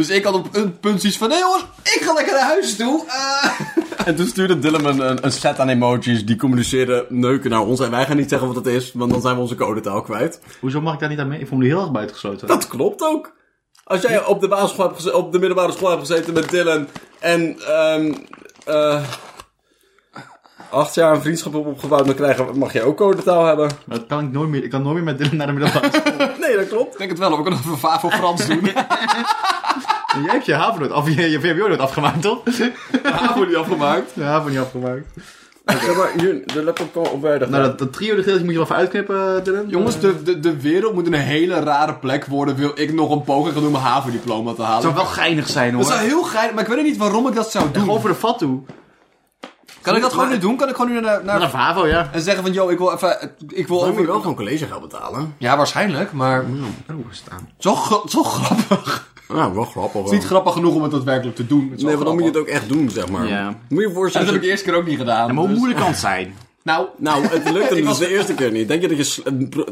Dus ik had op een punt zoiets van, nee jongens, ik ga lekker naar huis toe. Eh, En toen stuurde Dylan een, een, een set aan emojis die communiceren neuken naar ons. En wij gaan niet zeggen wat het is, want dan zijn we onze codetaal kwijt. Hoezo mag ik daar niet aan mee? Ik voel me heel erg buitengesloten. Dat klopt ook. Als jij op de, basisschool hebt op de middelbare school hebt gezeten met Dylan en ehm eh acht jaar een vriendschap hebt opgebouwd, dan krijgen, mag jij ook codetaal hebben. Maar dat kan ik nooit meer. Ik kan nooit meer met Dylan naar de middelbare school. Nee, dat klopt. ik denk het wel, we kunnen even VAVO Frans doen. En jij hebt je HAVO nooit af, je, je VMBO nooit afgemaakt, toch? HAVO niet afgemaakt. Ja, HAVO niet afgemaakt. Zeg maar, de laptop kan op weinig. Nou, dat, dat trio de moet je wel even uitknippen, Dylan. Jongens, de, de, de wereld moet een hele rare plek worden. Wil ik nog een poging gaan doen om mijn HAVO-diploma te halen? Het zou wel geinig zijn, hoor. Dat zou heel geil, maar ik weet ook niet waarom ik dat zou doen. Gewoon voor de vat toe. Kan ik dat gewoon nu doen? Kan ik gewoon nu naar, naar Naar HAVO, ja. en zeggen van, yo, ik wil even, ik wil Dan moet je wel gewoon collegegeld betalen. Ja, waarschijnlijk, maar Oh, staan. zo, zo grappig. Ja, wel grappig. Het is niet grappig genoeg om het daadwerkelijk te doen. Nee, want dan moet je het ook echt doen, zeg maar. Ja. Moet je je En dat voorstellen... heb ik de eerste keer ook niet gedaan. Ja, maar hoe dus- moeilijk kan het zijn? Nou, Nou, het lukte dus was- de eerste keer niet. Denk je dat je,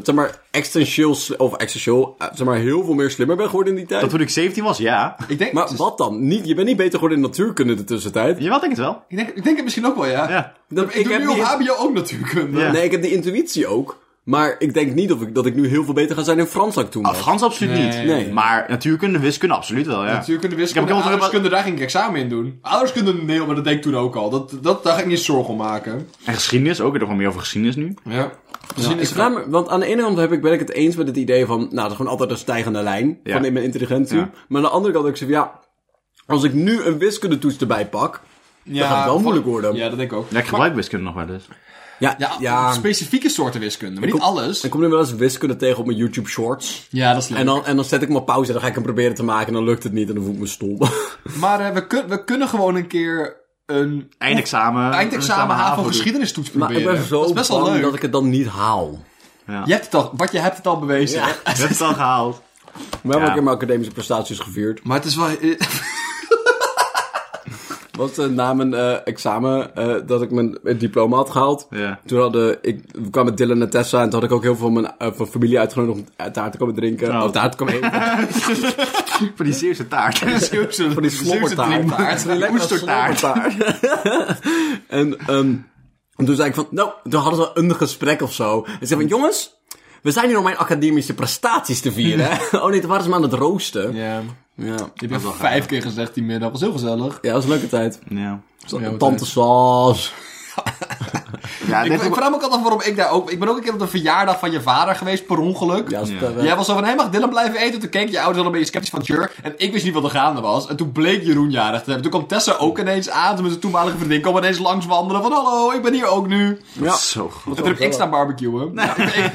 zeg maar, existentieel, of existentieel, eh, zeg maar, heel veel meer slimmer bent geworden in die tijd? Dat toen ik 17 was, ja. ik denk, Maar wat dan? Niet, je bent niet beter geworden in natuurkunde de tussentijd. Jawel, denk het wel. ik, denk, ik denk het misschien ook wel, ja. Ja. Dat, Ik, doe nu op HBO ook natuurkunde. Ja. Nee, ik heb die intuïtie ook. Maar ik denk niet of ik, dat ik nu heel veel beter ga zijn in Frans dan ik toen Ah, was. Frans absoluut Nee. niet. Nee. Maar natuurkunde, wiskunde absoluut wel, ja. Natuurkunde, Ik wiskunde, heb ook heel veel- ouderskunde, daar ging ik examen in doen. Ouderskunde, nee, maar dat deed ik toen ook al. Dat, dat, daar ga ik niet zorgen om maken. En geschiedenis ook. Er nog meer over geschiedenis nu. Ja. Ja, ik vraag me, want aan de ene kant heb ik, ben ik het eens met het idee van, nou, dat is gewoon altijd een stijgende lijn Ja. van in mijn intelligentie. Ja. Maar aan de andere kant heb ik zeg, ja, als ik nu een wiskundetoets erbij pak, ja gaat het wel moeilijk worden. Ja, dat denk ik ook. Ja, ik gebruik wiskunde nog wel eens. Ja, Ja, ja, specifieke soorten wiskunde, maar niet kom- alles. ik kom nu wel eens wiskunde tegen op mijn YouTube shorts. Ja, dat is leuk. En dan, en dan zet ik hem op pauze en dan ga ik hem proberen te maken en dan lukt het niet en dan voel ik me stom. Maar eh, we, kun, we kunnen gewoon een keer een Eindexamen. eindexamen HAVO doen. geschiedenistoets maar proberen. ik ben zo dat is best wel bang leuk. dat ik het dan niet haal. Ja. Je hebt het al, wat je hebt het al bewezen. Ja. hè? Je hebt het al gehaald. We hebben Ja. een keer mijn academische prestaties gevierd. Maar het is wel... eh, Was uh, na mijn eh, examen eh, dat ik mijn eh, diploma had gehaald. Toen hadden ik, we kwamen met Dylan en Tessa en toen had ik ook heel veel van mijn eh, van familie uitgenodigd om eh, taart te komen drinken. Oh. Of taart te komen eten. Voor die Zeeuwse taart. Van die slobbertaart. drinktaart. Die Oestertaart. en, ehm, en toen zei ik van, nou, toen hadden ze een gesprek of zo. En ze zei van, jongens, we zijn hier om mijn academische prestaties te vieren. hè?" oh nee, toen waren ze me aan het roosten. Ja, Ja, ja. je vijf keer gezegd die middag. was heel gezellig. dat was een leuke tijd. Ja. Ja, Tante Saas. Ja, Ik, ik vraag me ook altijd waarom ik daar ook... Ik ben ook een keer op de verjaardag van je vader geweest, per ongeluk. Ja, Ja. Jij was zo van, hé, mag Dylan blijven eten? Toen keek je ouders al een beetje sceptisch van, sure. En ik wist niet wat er gaande was. En toen bleek Jeroen jarig te hebben. Toen kwam Tessa ook ineens aan. Toen met zijn toenmalige vriendin kwam ineens langs wandelen. Van, hallo, ik ben hier ook nu. ja. Zo goed. En toen heb ik staan barbecuen. Ja, ik,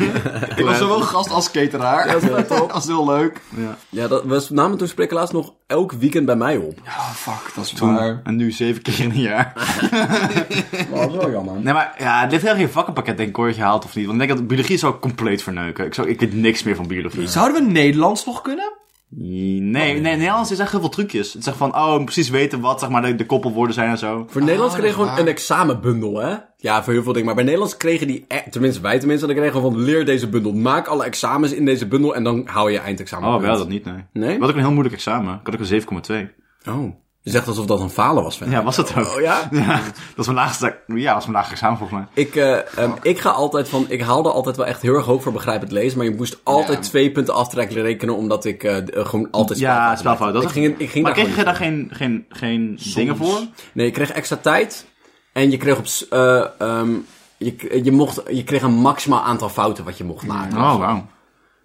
ik was zowel gast als cateraar. dat is wel top. Dat was heel leuk. Ja. Ja, dat, we namen toen spreken laatst nog elk weekend bij mij op. Ja, fuck, dat is Toen, waar. en nu zeven keer in een jaar. Dat is wel jammer. Nee, maar ja, dit heeft geen vakkenpakket denk ik hoor, je haalt of niet. Want ik denk dat biologie zou ik compleet verneuken. Ik, zou, ik weet niks meer van biologie. Zouden we Nederlands nog kunnen? Nee, nee, Nederlands is echt heel veel trucjes. Het zegt van, oh, precies weten wat zeg maar, de, de koppelwoorden zijn en zo. Voor Nederlands Ah, kregen we dat is gewoon een examenbundel, hè? Ja, voor heel veel dingen. Maar bij Nederlands kregen die, e- tenminste wij tenminste, dan kregen we van leer deze bundel. Maak alle examens in deze bundel en dan hou je eindexamen. Oh, wel dat niet, nee. Nee? Wat ook een heel moeilijk examen. Ik had ook een 7,2. Oh. Je zegt alsof dat een falen was, vind ik. Ja, was dat ook? Oh ja? Ja, dat was mijn laagste, ja, was mijn laagste examen volgens mij. Ik, eh, ehm, ik ga altijd van, ik haalde altijd wel echt heel erg hoog voor begrijpend lezen, maar je moest altijd Ja. twee punten aftrekken rekenen, omdat ik eh, eh, gewoon altijd Ja, spelfouten spelfout. Dat Ik is- ging, ik ging Maar daar kreeg je daar geen, geen, geen dingen voor? Nee, je kreeg extra tijd. En je kreeg op... eh, ehm, je, je, mocht, je kreeg een maximaal aantal fouten wat je mocht maken. Oh, wauw.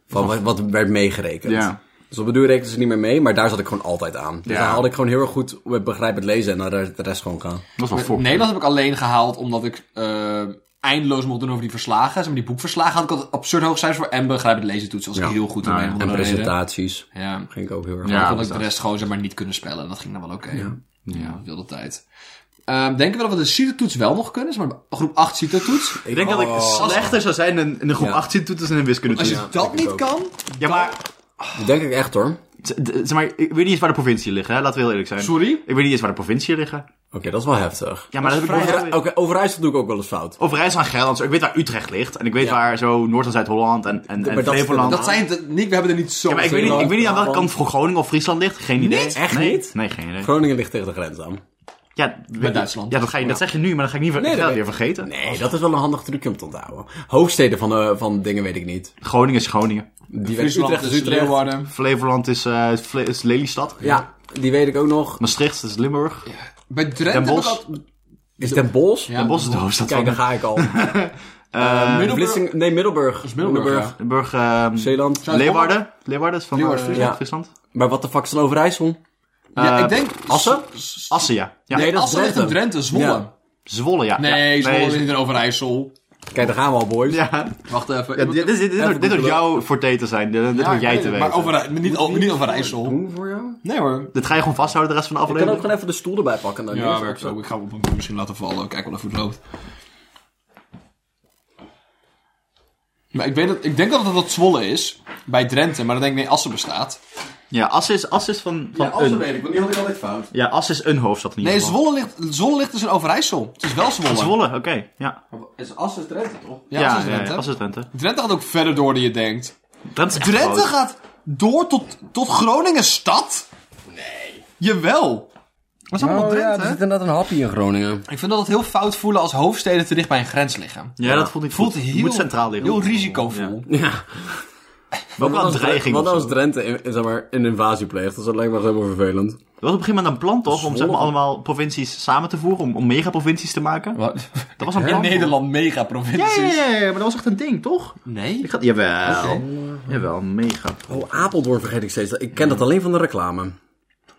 Van wat, wat werd meegerekend. Ja. Dus op de duur rekenen ze niet meer mee, maar daar zat ik gewoon altijd aan. Dus Ja. dan haalde ik gewoon heel erg goed met begrijpend lezen en dan de rest gewoon gaan. Dat was wel. Nederlands heb ik alleen gehaald omdat ik eh, eindeloos mocht doen over die verslagen. Zeg maar die boekverslagen had ik altijd absurd hoog cijfers voor. En begrijpend lezen toetsen was ik Ja. heel goed in Nou ja. of En presentaties. Ja. Ging ik ook heel erg Ja. Dan kon ik de rest gewoon zeg maar niet kunnen spellen. En dat ging dan wel oké. Ja. wilde tijd. Ehm, denken we dat we de CITO-toets wel nog kunnen? Maar groep 8 CITO-toets? Ik denk dat ik Oh. slechter zou zijn in, in de groep Ja. 18 toeters en in wiskunde Als je dat niet kan, Ja, maar Dat denk ik echt hoor. Z- Zeg maar, ik weet niet eens waar de provincie liggen, hè? laten we heel eerlijk zijn. Sorry? Ik weet niet eens waar de provincie liggen. Oké, dat is wel heftig. Ja, maar dat heb ik nooit Oké, Overijssel doe ik ook wel eens fout. Overijssel en Gelderland. Ik weet waar Utrecht ligt. En ik weet Ja. waar zo Noord- en Zuid-Holland en, en, en dat- Flevoland. Dat zijn het niet, we hebben er niet zo Ja, maar ik weet, niet, ik weet niet aan welke kant voor Groningen of Friesland ligt. Geen idee. Niet? Echt nee. niet? Nee, geen idee. Groningen ligt tegen de grens aan. Ja, Met Duitsland. Ja, dat, ga je, dat zeg je nu, maar dat ga ik niet ver- Nee, dat dat weer vergeten. Nee, dat is wel een handig trucje om te onthouden. Hoofdsteden van, eh, van dingen weet ik niet. Groningen is Groningen. Die Friesland Utrecht is is Utrecht. Leeuwarden. Flevoland is, eh, Fle- is Lelystad. Ja, die weet ik ook nog. Maastricht is Limburg. Bij Drenthe Den Bosch. al- Is Den Bosch? Ja, Den Bosch is de hoofdstad Kijk, van daar ga ik al. Eh, Middelburg. Nee, Middelburg. Middelburg, Limburg. ehm, Zeeland. Leeuwarden. Leeuwarden is van Leeuwarden, eh, Friesland. Friesland. Maar wat de fuck is dan Overijssel? Ja, ik denk... Assen? Assen, ja. ja. Nee, dat is Assen in Drenthe. Drenthe, Zwolle. Ja. Zwolle, ja. Nee, ja. Zwolle is niet in Overijssel. Kijk, daar gaan we al, boys. Ja, Wacht even. ja dit, dit, dit, dit, Even dit jouw forte te zijn. Dit, dit Ja, hoort jij te weten. Maar over, niet, over, niet Overijssel. Doen voor jou? Nee hoor. Dit ga je gewoon vasthouden de rest van de Ik kan ook aflevering. gewoon even de stoel erbij pakken. Dan Ja, werkt zo. Ik ga hem op een misschien laten vallen. Kijk wel even hoe het loopt. Maar ik, weet dat, ik denk dat het dat Zwolle is. Bij Drenthe. Maar dan denk ik nee, Assen bestaat. Ja, Assen is, Assen is van, van een... weet ik, want die had ik altijd fout. Ja, Assen is een hoofdstad in ieder Nee. Zwolle ligt, Zwolle ligt dus in Overijssel. Het is wel Zwolle. Zwolle, oké. Ja. Is Assen Drenthe, toch? Ja, Ja, Assen is ja, Drenthe. ja, Assen is Drenthe. Drenthe gaat ook verder door dan je denkt. Drenthe is echt Drenthe gaat door tot, tot Groningen stad? Nee. Jawel. Dat is allemaal Oh ja, er zit inderdaad een happy in Groningen. Ik vind dat het heel fout voelen als hoofdsteden te dicht bij een grens liggen. Ja, dat voelt niet Voelt goed. heel, Moet centraal liggen. heel risicovol. Ja. Ook wel een dreiging Wat of als. Drenthe in, in, zeg maar, een invasie pleegt? Dat lijkt me helemaal vervelend. Er was op een gegeven moment een plan toch, om zeg maar allemaal provincies samen te voeren, om, om megaprovincies te maken. Wat? Dat was een In plan. Nederland Ja, megaprovincies. ja, ja, ja, maar dat was echt een ding, toch? Nee? Ik ga, jawel. Jawel, mega. Oh, Apeldoorn vergeet ik steeds. Ik ken dat alleen van de reclame.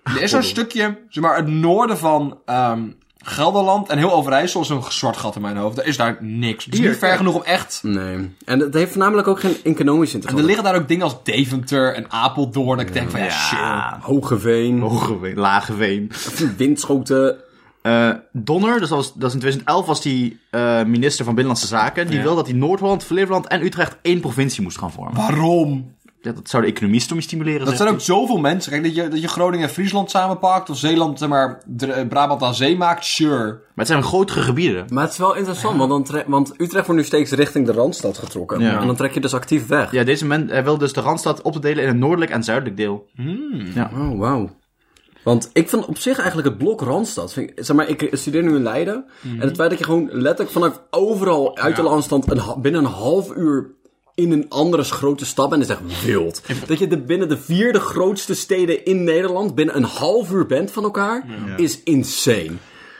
Er is zo'n stukje, zeg maar, het noorden van ehm, Gelderland en heel Overijssel is een zwart gat in mijn hoofd. Er is daar niks. Het is niet ver genoeg om echt... Nee. En het heeft voornamelijk ook geen economisch En er interesse. liggen daar ook dingen als Deventer en Apeldoorn. Dat ik denk van, ja, chill. Hogeveen, Hogeveen, Lageveen. windschoten. Eh Donner, dus dat, was, dat is in 2011 was die eh, minister van Binnenlandse Zaken. Die Ja. wilde dat hij Noord-Holland, Flevoland en Utrecht één provincie moest gaan vormen. Waarom? Ja, dat zou de economie stimuleren. Dat zijn ook zoveel mensen. Kijk, dat je, dat je Groningen en Friesland samenpakt. Of Zeeland, zeg maar, Dr- Brabant aan zee maakt. Sure. Maar het zijn grotere gebieden. Maar het is wel interessant, want, dan want Utrecht wordt nu steeds richting de Randstad getrokken. Ja. En dan trek je dus actief weg. Ja, deze man hij wil dus de Randstad op te delen in een noordelijk en zuidelijk deel. Oh, wauw. Want ik vind op zich eigenlijk het blok Randstad. Vind ik, zeg maar, ik studeer nu in Leiden. En het feit dat je gewoon letterlijk vanuit overal uit de landstand een, binnen een half uur in een andere grote stad bent, is echt wild. Dat je de, binnen de vierde grootste steden in Nederland binnen een half uur bent van elkaar, is insane.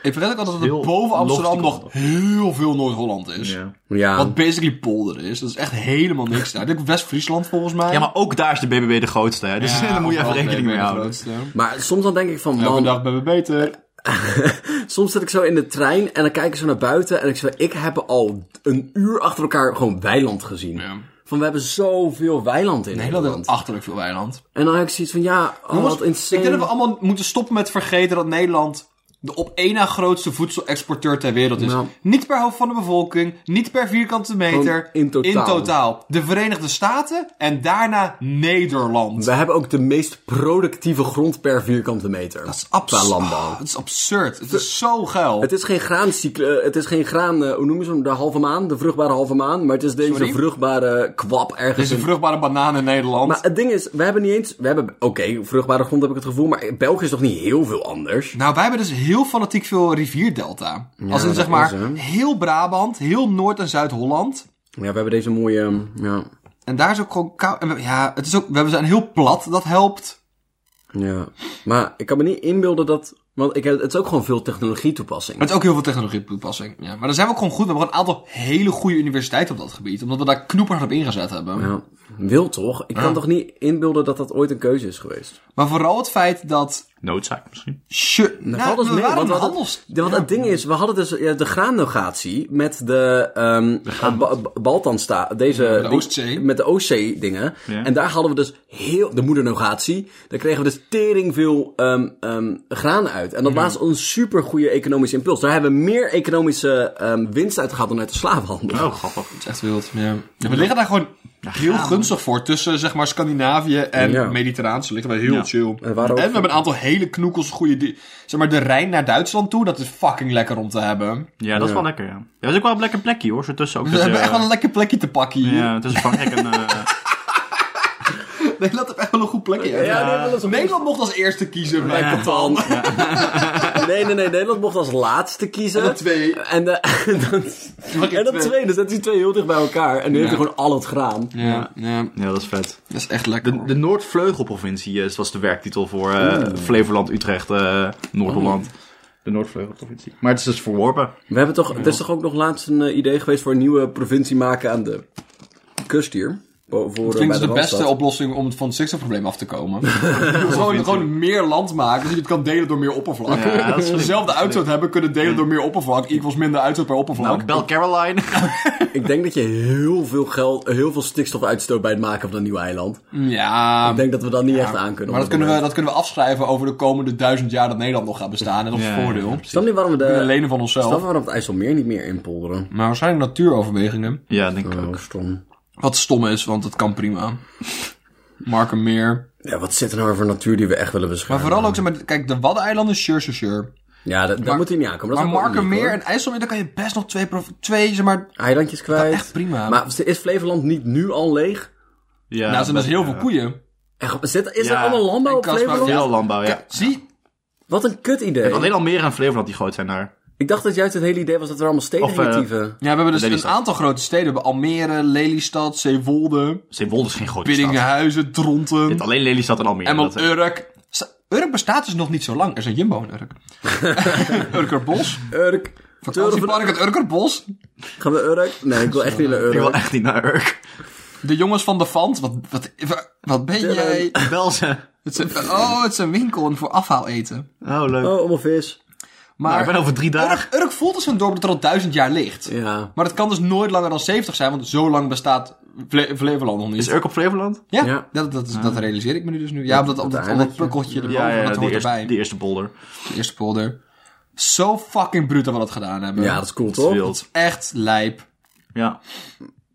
Ik vergeet ook altijd dat er boven Amsterdam nog heel veel Noord-Holland is. Ja. Ja, Wat basically polder is. Dat is echt helemaal niks daar. Ik denk West-Friesland volgens mij. ja, maar ook daar is de BBB de grootste. Hè? Dus Ja, daar moet je even rekening mee de houden. maar soms dan denk ik van, Elke man, dag ben we beter. Soms zit ik zo in de trein en dan kijk ik zo naar buiten en ik zeg, ik heb al een uur achter elkaar gewoon weiland gezien. Ja. Van we hebben zoveel weiland in Nederland Nederland. achterlijk veel weiland. En dan heb ik zoiets van, ja, oh, Jongens, wat insane. Ik denk dat we allemaal moeten stoppen met vergeten dat Nederland de op één na grootste voedselexporteur ter wereld is. Ja. Niet per hoofd van de bevolking, niet per vierkante meter. Gewoon in totaal. De Verenigde Staten en daarna Nederland. We hebben ook de meest productieve grond per vierkante meter. Dat is absurd. landbouw. Het is absurd. Het is zo geil. Het is geen graancycle, eh, het is geen graan, eh, hoe noem je zo, de halve maan, de vruchtbare halve maan, maar het is deze Sorry? vruchtbare kwap ergens is een in vruchtbare banaan in Nederland. Maar het ding is, we hebben niet eens, we hebben, oké, vruchtbare grond heb ik het gevoel, maar België is toch niet heel veel anders? Nou, wij hebben dus heel fanatiek veel rivierdelta. Als in zeg maar is, heel Brabant, heel Noord- en Zuid-Holland. Ja, we hebben deze mooie, ja, En daar is ook gewoon koud. En we, ja, het is ook, we zijn heel plat, dat helpt. ja. Maar ik kan me niet inbeelden dat, want ik, heb- het is ook gewoon veel technologie toepassing. Het is ook heel veel technologie toepassing. Ja, maar daar zijn we ook gewoon goed. We hebben gewoon een aantal hele goede universiteiten op dat gebied. Omdat we daar knoepers op ingezet hebben. Ja, wil toch? Ik kan toch niet inbeelden dat dat ooit een keuze is geweest? Maar vooral het feit dat... Noodzaak misschien. Shit, Nou, nou, dus we mee, want. Ja, het ding is, we hadden dus ja, de graannegatie met de, ehm Ba- Ba- Baltansta, deze... de die- Oostzee. Met de Oostzee dingen. Ja. En daar hadden we dus heel, de moedernegatie, daar kregen we dus tering veel ehm ehm graan uit. En dat was een super goede economische impuls. Daar hebben we meer economische ehm winst uit gehad dan uit de slavenhandel. Oh, grappig. Het is echt wild, ja. Ja, we liggen daar gewoon heel gunstig voor. Tussen zeg maar Scandinavië en Ja. Mediterraanse ligt wel heel Ja. chill. En ook- we hebben een aantal hele knoekels goede... Zeg maar de Rijn naar Duitsland toe, dat is fucking lekker om te hebben. Ja, dat is wel lekker, ja. Ja, dat is ook wel een lekker plekje, hoor. Zo tussen ook We tussen, hebben echt wel eh, een lekker plekje te pakken hier. Ja, tussen Frankrijk en... eh, Nederland heeft echt wel een goed plekje. Ja, Nederland is mocht als eerste kiezen bij Ja. Catan. Nee, nee, nee. Nederland mocht als laatste kiezen. En de twee. En, de, en dan, en dat twee, dus dat die twee heel dicht bij elkaar. En nu heeft hij gewoon al het graan. Ja, ja, ja, dat is vet. dat is echt lekker. De, de Noordvleugelprovincie eh, was de werktitel voor eh, Flevoland, Utrecht, eh Noord-Holland. De Noordvleugelprovincie. Maar het is dus verworpen. We hebben toch, er is toch ook nog laatst een idee geweest voor een nieuwe provincie maken aan de kust hier. Voor, Dat eh, klinkt bij dus de beste oplossing om het van het stikstofprobleem af te komen. gewoon, gewoon meer land maken, zodat je het kan delen door meer oppervlak. Ja, dat we dezelfde uitstoot hebben, kunnen delen door meer oppervlak. Equals minder uitstoot per oppervlak. Nou, bel Caroline. Ik denk dat je heel veel geld, heel veel stikstof uitstoot bij het maken van een nieuw eiland. ja, Ik denk dat we dat niet echt aan kunnen. maar dat kunnen, we, dat kunnen we afschrijven over de komende duizend jaar dat Nederland nog gaat bestaan. En dat is Ja, voordeel. Snap niet waarom we kunnen de, lenen van onszelf. waarom we het IJsselmeer niet meer inpolderen. Maar waarschijnlijk natuuroverwegingen. Ja, denk ik Oh, ook. stom. Wat stom is, want het kan prima. Markenmeer. Ja, wat zit er nou weer voor natuur die we echt willen Maar beschermen? vooral ook, zeg maar, kijk, de Waddeneilanden, sure, sure, sure. Ja, dat, daar Maar- moet hij niet aankomen. Dat Maar hoor. en IJsselmeer, daar kan je best nog twee, twee zeg maar... Eilandjes kwijt. echt prima. Maar is Flevoland niet nu al leeg? Ja, nou, er zijn dus heel ja. veel koeien. Echt, zit, is Ja, er allemaal landbouw op Flevoland? Veel landbouw, ja. Kijk, zie, Wat een kut idee. Alleen al meer aan Flevoland die groot zijn daar. Ik dacht dat juist het hele idee was dat er allemaal steden eh. Ja, we hebben dus Lelystad. een aantal grote steden. We hebben Almere, Lelystad, Zeewolde, Zeewolde is geen grote Je Dronten, hebt alleen Lelystad en Almere. en dat, eh, Urk. Urk bestaat dus nog niet zo lang. Er is een Jumbo in Urk. Urkerbos. Urk. Vakantiepark het Urkerbos. Gaan we Urk? Nee, ik wil echt niet naar Ik wil Urk. echt niet naar Urk. De jongens van de Fant. Wat, wat, wat ben Dylan. jij? Bel ze. Het is een, oh, het is een winkel voor afhaal eten. Oh, leuk. Oh, allemaal vis. Maar ik Maar ben over drie dagen. Urk, Urk voelt als een dorp dat er al duizend jaar ligt. Ja. Maar het kan dus nooit langer dan 70 zijn, want zo lang bestaat Fle- Flevoland nog niet. Is Urk op Flevoland? Ja, Ja. Dat, dat, is- dat realiseer ik me nu dus nu. Ja, omdat dat, dat, dat, pukkeltje erboven, Ja, ja, dat hoort eerste, erbij. die eerste polder. De eerste polder. Zo fucking bruut dat we dat gedaan hebben. Ja, dat is cool, Dat is toch? Echt lijp. Ja.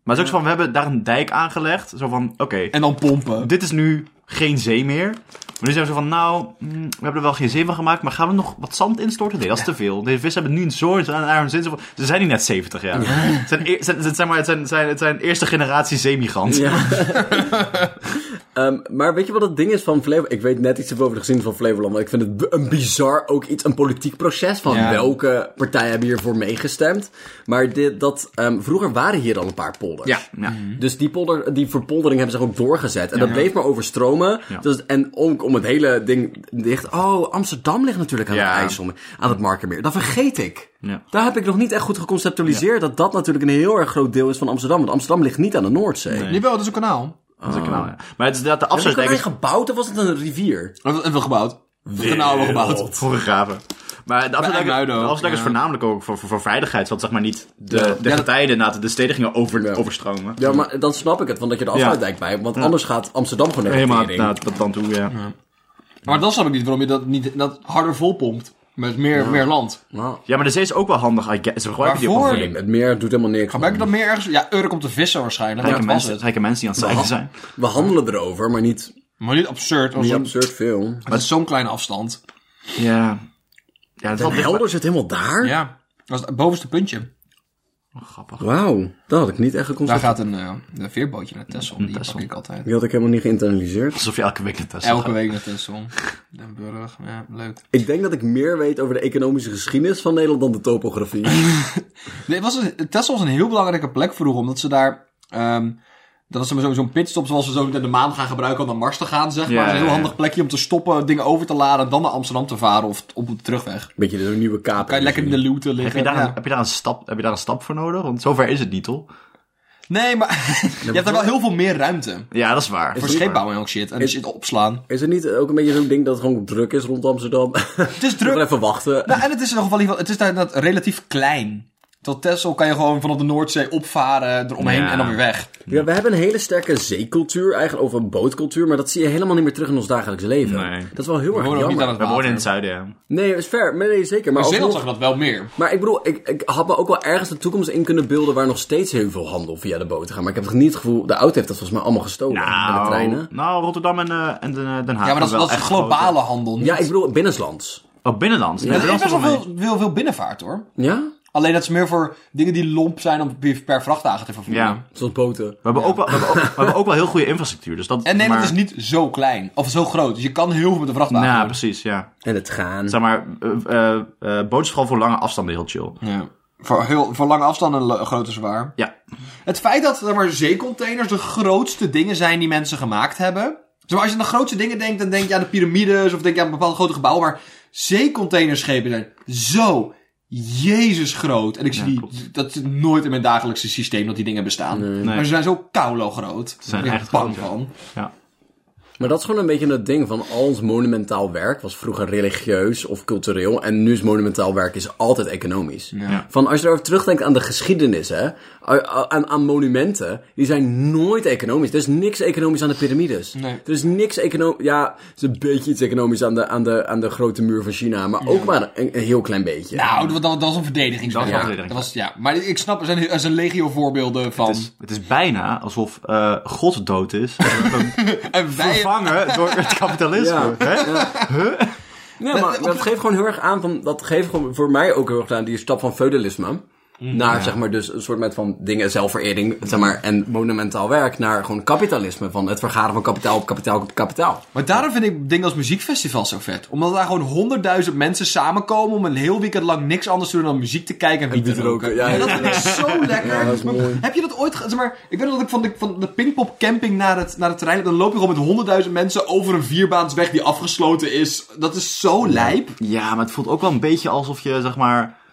Maar het is ook zo van, we hebben daar een dijk aangelegd. Zo van, oké, En dan pompen. dit is nu geen zee meer. Maar nu zijn we zo van, nou, mm, we hebben er wel geen zee van gemaakt, maar gaan we nog wat zand instorten? Nee, dat is te veel. Deze vissen hebben nu een soort aan zin. Ze zijn niet net 70 jaar. Het, zijn, het, zijn, maar, het, zijn, het, zijn, het zijn eerste generatie zeemigranten. Ja. Ehm, maar weet je wat het ding is van Flevoland? Ik weet net iets over de geschiedenis van Flevoland, maar ik vind het een bizar ook iets, een politiek proces van Ja. welke partijen hebben hiervoor meegestemd. Maar dit, dat, ehm, vroeger waren hier al een paar polders. Ja. Ja. Dus die, polder, die verpoldering hebben zich ook doorgezet. En dat bleef maar overstromen. Ja. Dus, en ook om het hele ding dicht... Oh, Amsterdam ligt natuurlijk aan Ja. het IJssel, aan het Markermeer. Dat vergeet ik. Ja. Daar heb ik nog niet echt goed geconceptualiseerd dat dat natuurlijk een heel erg groot deel is van Amsterdam. Want Amsterdam ligt niet aan de Noordzee. Nee. Jawel, dat is een kanaal. Dat is een kanaal, ja. Maar het is inderdaad de Is het een afsluitdijk is gebouwd of was het een rivier? En veel gebouwd. De kanaal hebben we gebouwd. voorgegraven. Maar de afsluitdijk, afsluitdijk is voornamelijk ook voor, voor, voor veiligheid. Zodat zeg maar niet de, Ja. de getijden na de steden gingen over, Ja. overstromen. Ja, maar dan snap ik het, want dat je de afsluitdijk bij. Want anders gaat Amsterdam gewoon Helemaal naar dat dan toe, ja. Maar dan snap ik niet waarom je dat niet dat harder volpompt. Met meer, meer land. Ja, maar de zee is ook wel handig. I guess. Ze gebruiken die ook Waarvoor? nee, het meer doet helemaal niks. Gebruik je dat meer ergens? Ja, Urk om te vissen waarschijnlijk. Rijke mensen, het. rijke mensen die aan het zeiken zijn. We handelen erover, maar niet, Maar niet absurd. niet absurd veel. Het is zo'n kleine afstand. Ja. Ja, valt Helder zit helemaal daar? Ja. Dat is het bovenste puntje. grappig. Wauw, dat had ik niet echt Daar geconstateerd. gaat een, eh, een veerbootje naar Texel. Die Texel. pak ik altijd. Die had ik helemaal niet geïnternaliseerd. Alsof je elke week naar Tesla Elke gaat. week naar Texel. Den Burg. Ja, leuk. Ik denk dat ik meer weet over de economische geschiedenis van Nederland dan de topografie. Nee, het was een, Texel was een heel belangrijke plek vroeger. Omdat ze daar... ehm, dat is zo- zo'n pitstop zoals we zo meteen de maan gaan gebruiken om naar Mars te gaan, zeg maar. Ja, is een heel handig plekje om te stoppen, dingen over te laden en dan naar Amsterdam te varen of op de terugweg. Beetje de nieuwe kaap. Kan je lekker in de looten Heb liggen. je, daar ja. een, heb, je daar een stap, heb je daar een stap voor nodig? Want zover is het niet, toch? Nee, maar je hebt er wel heel veel meer ruimte. Ja, dat is waar. Voor scheepbouw en ook shit. En Is- shit opslaan. Is het niet ook een beetje zo'n ding dat het gewoon druk is rond Amsterdam? Het is Druk. even wachten. Nou, en het is in ieder geval, het is daar relatief klein. Tot Texel kan je gewoon vanaf de Noordzee opvaren, eromheen Ja. en dan weer weg. Ja, we hebben een hele sterke zeecultuur eigenlijk, of een bootcultuur, maar dat zie je helemaal niet meer terug in ons dagelijks leven. Nee. Dat is wel heel We erg niet aan jammer. het We wonen in het zuiden, ja. Nee, dat is fair. Nee, zeker. Maar, In Zeeland zag je dat wel meer. maar ik bedoel, ik, ik had me ook wel ergens de toekomst in kunnen beelden waar nog steeds heel veel handel via de boten gaat. Maar ik heb toch niet het gevoel, de auto heeft dat volgens mij allemaal gestolen. en de Nou, treinen. nou, Rotterdam en, eh, en Den, Haag. Ja, maar dat is, wel dat is echt globale grote- handel. Ja, ik bedoel binnenlands. Oh, binnenlands. Ja, Nee, er is best wel veel, veel binnenvaart hoor. Ja? Alleen dat is meer voor dingen die lomp zijn om per- vrachtwagen te vervoeren. Ja. Zoals boten. We hebben, ook wel, we, hebben ook, we hebben ook wel heel goede infrastructuur. Dus dat, En Nederland maar, is niet zo klein, of zo groot. Dus je kan heel veel met de vrachtwagen Ja, doen. precies, ja. En het gaan. Zeg maar, eh eh eh, boot is vooral voor lange afstanden heel chill. Ja. Voor, heel, voor lange afstanden lo- groot en zwaar. Ja. Het feit dat zeg maar, zeecontainers de grootste dingen zijn die mensen gemaakt hebben. Zeg maar, als je aan de grootste dingen denkt, dan denk je aan de piramides of denk je aan bepaalde grote gebouwen. Maar zeecontainerschepen zijn zo Jezus groot. En ik zie Ja, die, dat is nooit in mijn dagelijkse systeem dat die dingen bestaan. Maar ze zijn zo kaulo groot. Ze zijn ben ik echt bang groot, ja. van. ja. Maar dat is gewoon een beetje het ding van al ons monumentaal werk was vroeger religieus of cultureel. En nu is monumentaal werk is altijd economisch. Ja. Van als je erover terugdenkt aan de geschiedenis, hè, aan, aan monumenten, die zijn nooit economisch. Er is niks economisch aan de piramides. Nee. Er is niks economisch. Ja, er is een beetje iets economisch aan de, aan de, aan de grote muur van China, maar ook maar een, een heel klein beetje. Nou, dat, dat, dat was een verdedigingswerk. Dat was een dat was, ja. Maar ik snap, er zijn, er zijn legio voorbeelden van... Het, is, het is bijna alsof eh, God dood is. en wij, vervangen door het kapitalisme. Ja. Hè? Ja, maar dat geeft gewoon heel erg aan van, dat geeft gewoon voor mij ook heel erg aan die stap van feudalisme. Naar, zeg maar, dus een soort met van dingen, zelfverering, zeg maar, en monumentaal werk, naar gewoon kapitalisme. Van het vergaren van kapitaal op kapitaal op kapitaal. Maar daarom vind ik dingen als muziekfestivals zo vet. Omdat daar gewoon honderdduizend mensen samenkomen om een heel weekend lang niks anders te doen dan muziek te kijken en wiet te roken. Ja, en dat vind ik zo lekker. Ja, dat is Maar mooi. Heb je dat ooit... Zeg maar, ik weet nog dat ik van de, van de Pinkpop camping naar het, naar het terrein... Dan loop je gewoon met honderdduizend mensen over een vierbaansweg die afgesloten is. Dat is zo lijp. Ja, maar het voelt ook wel een beetje alsof je, zeg maar...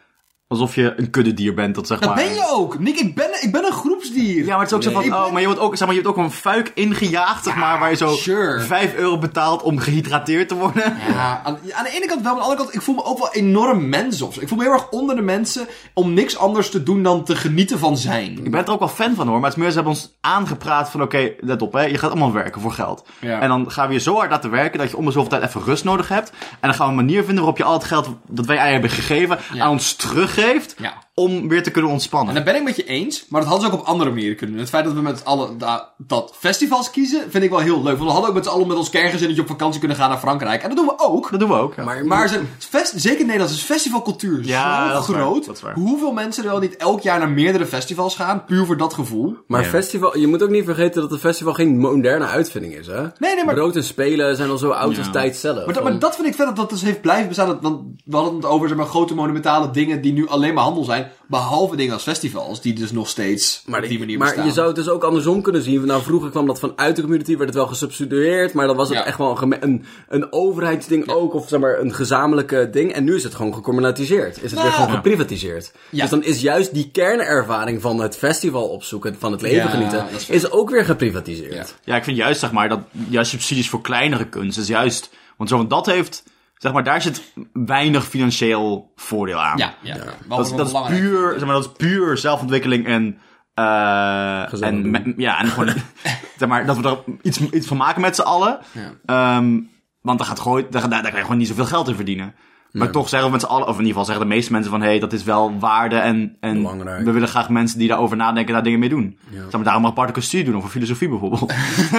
Alsof je een kuddedier bent, dat zeg Dat maar... ben je ook. Nick, ik ben, ik ben een groepsdier. Ja, maar het is ook zo van, oh, maar je wordt ook, zeg maar, je hebt ook een fuik ingejaagd, zeg maar, waar je zo sure. 5 euro betaalt om gehydrateerd te worden. Ja, aan, aan de ene kant wel, maar aan de andere kant, ik voel me ook wel enorm mens of zo. Ik voel me heel erg onder de mensen om niks anders te doen dan te genieten van zijn. Ik ben er ook wel fan van hoor, maar het is meer, ze hebben ons aangepraat van, oké, let op hè, je gaat allemaal werken voor geld. Ja. En dan gaan we je zo hard laten werken dat je om de zoveel tijd even rust nodig hebt. En dan gaan we een manier vinden waarop je al het geld dat wij aan je hebben gegeven, Ja. aan ons teruggeeft, Ja. Om weer te kunnen ontspannen. En daar ben ik met je eens, maar dat hadden ze ook op andere manieren kunnen doen. Het feit dat we met alle da- dat festivals kiezen, vind ik wel heel leuk. Want we hadden ook met z'n allen met ons kerngezinnetje op vakantie kunnen gaan naar Frankrijk. En dat doen we ook. Dat doen we ook. ja. Maar, Maar fest, zeker in Nederland is festivalcultuur Ja, zo dat is waar, groot. dat is waar. Hoeveel mensen er wel niet elk jaar naar meerdere festivals gaan, puur voor dat gevoel. maar Ja. festival, je moet ook niet vergeten dat een festival geen moderne uitvinding is, hè? Nee, nee, maar Brood en spelen zijn al zo oud als tijd zelf. Maar dat, maar Van- dat vind ik vet dat dat dus heeft blijven bestaan. Want we hadden het over zeg maar, grote monumentale dingen die nu alleen maar handel zijn. Behalve dingen als festivals, die dus nog steeds Maar, op die manier maar bestaan. je zou het dus ook andersom kunnen zien. Nou, vroeger kwam dat vanuit de community, werd het wel gesubsidieerd. Maar dan was het Ja. echt wel een, een, een overheidsding ook. Of zeg maar een gezamenlijke ding. En nu is het gewoon gecommunaliseerd. Is het Nou, weer gewoon ja. geprivatiseerd. Ja. Dus dan is juist die kernervaring van het festival opzoeken, van het leven Ja, genieten, is is, ook weer geprivatiseerd. Ja. Ja, ik vind juist, zeg maar, dat juist subsidies voor kleinere kunst is juist... Want zo, want dat heeft, zeg maar, daar zit weinig financieel voordeel aan. Ja, ja. Dat, is- dat, is puur, zeg maar, dat is puur zelfontwikkeling en... eh Gezellig en ja, en gewoon, zeg maar, dat we er iets, iets van maken met z'n allen. Ehm, want daar, gaat gewoon, daar, daar, daar kan je gewoon niet zoveel geld in verdienen. Maar toch zeggen we met z'n allen, of in ieder geval zeggen de meeste mensen van... hé, hey, dat is wel waarde en, en Belangrijk. we willen graag mensen die daarover nadenken... daar dingen mee doen. Zeg maar, daarom een aparte kostuum doen, of voor filosofie bijvoorbeeld.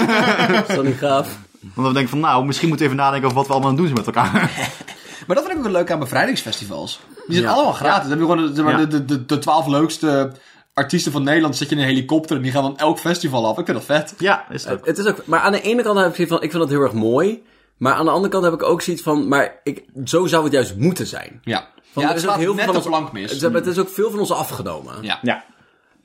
Is dat niet gaaf? Want we denken van, nou, misschien moeten we even nadenken over wat we allemaal aan het doen zijn met elkaar. Maar dat vind ik ook wel leuk aan bevrijdingsfestivals. Die zijn Ja. allemaal gratis. Dan heb je gewoon de, de, de, de twaalf leukste artiesten van Nederland. Zet je in een helikopter en die gaan dan elk festival af. Ik vind dat vet. ja, is het ook. Het is ook, maar aan de ene kant heb ik zoiets van, ik vind dat heel erg mooi. Maar aan de andere kant heb ik ook zoiets van, maar ik, zo zou het juist moeten zijn. Ja. Van, ja, er het is ook staat heel net veel de van plank ons- mis. Het, is- het is ook veel van ons afgenomen. Ja. Ja.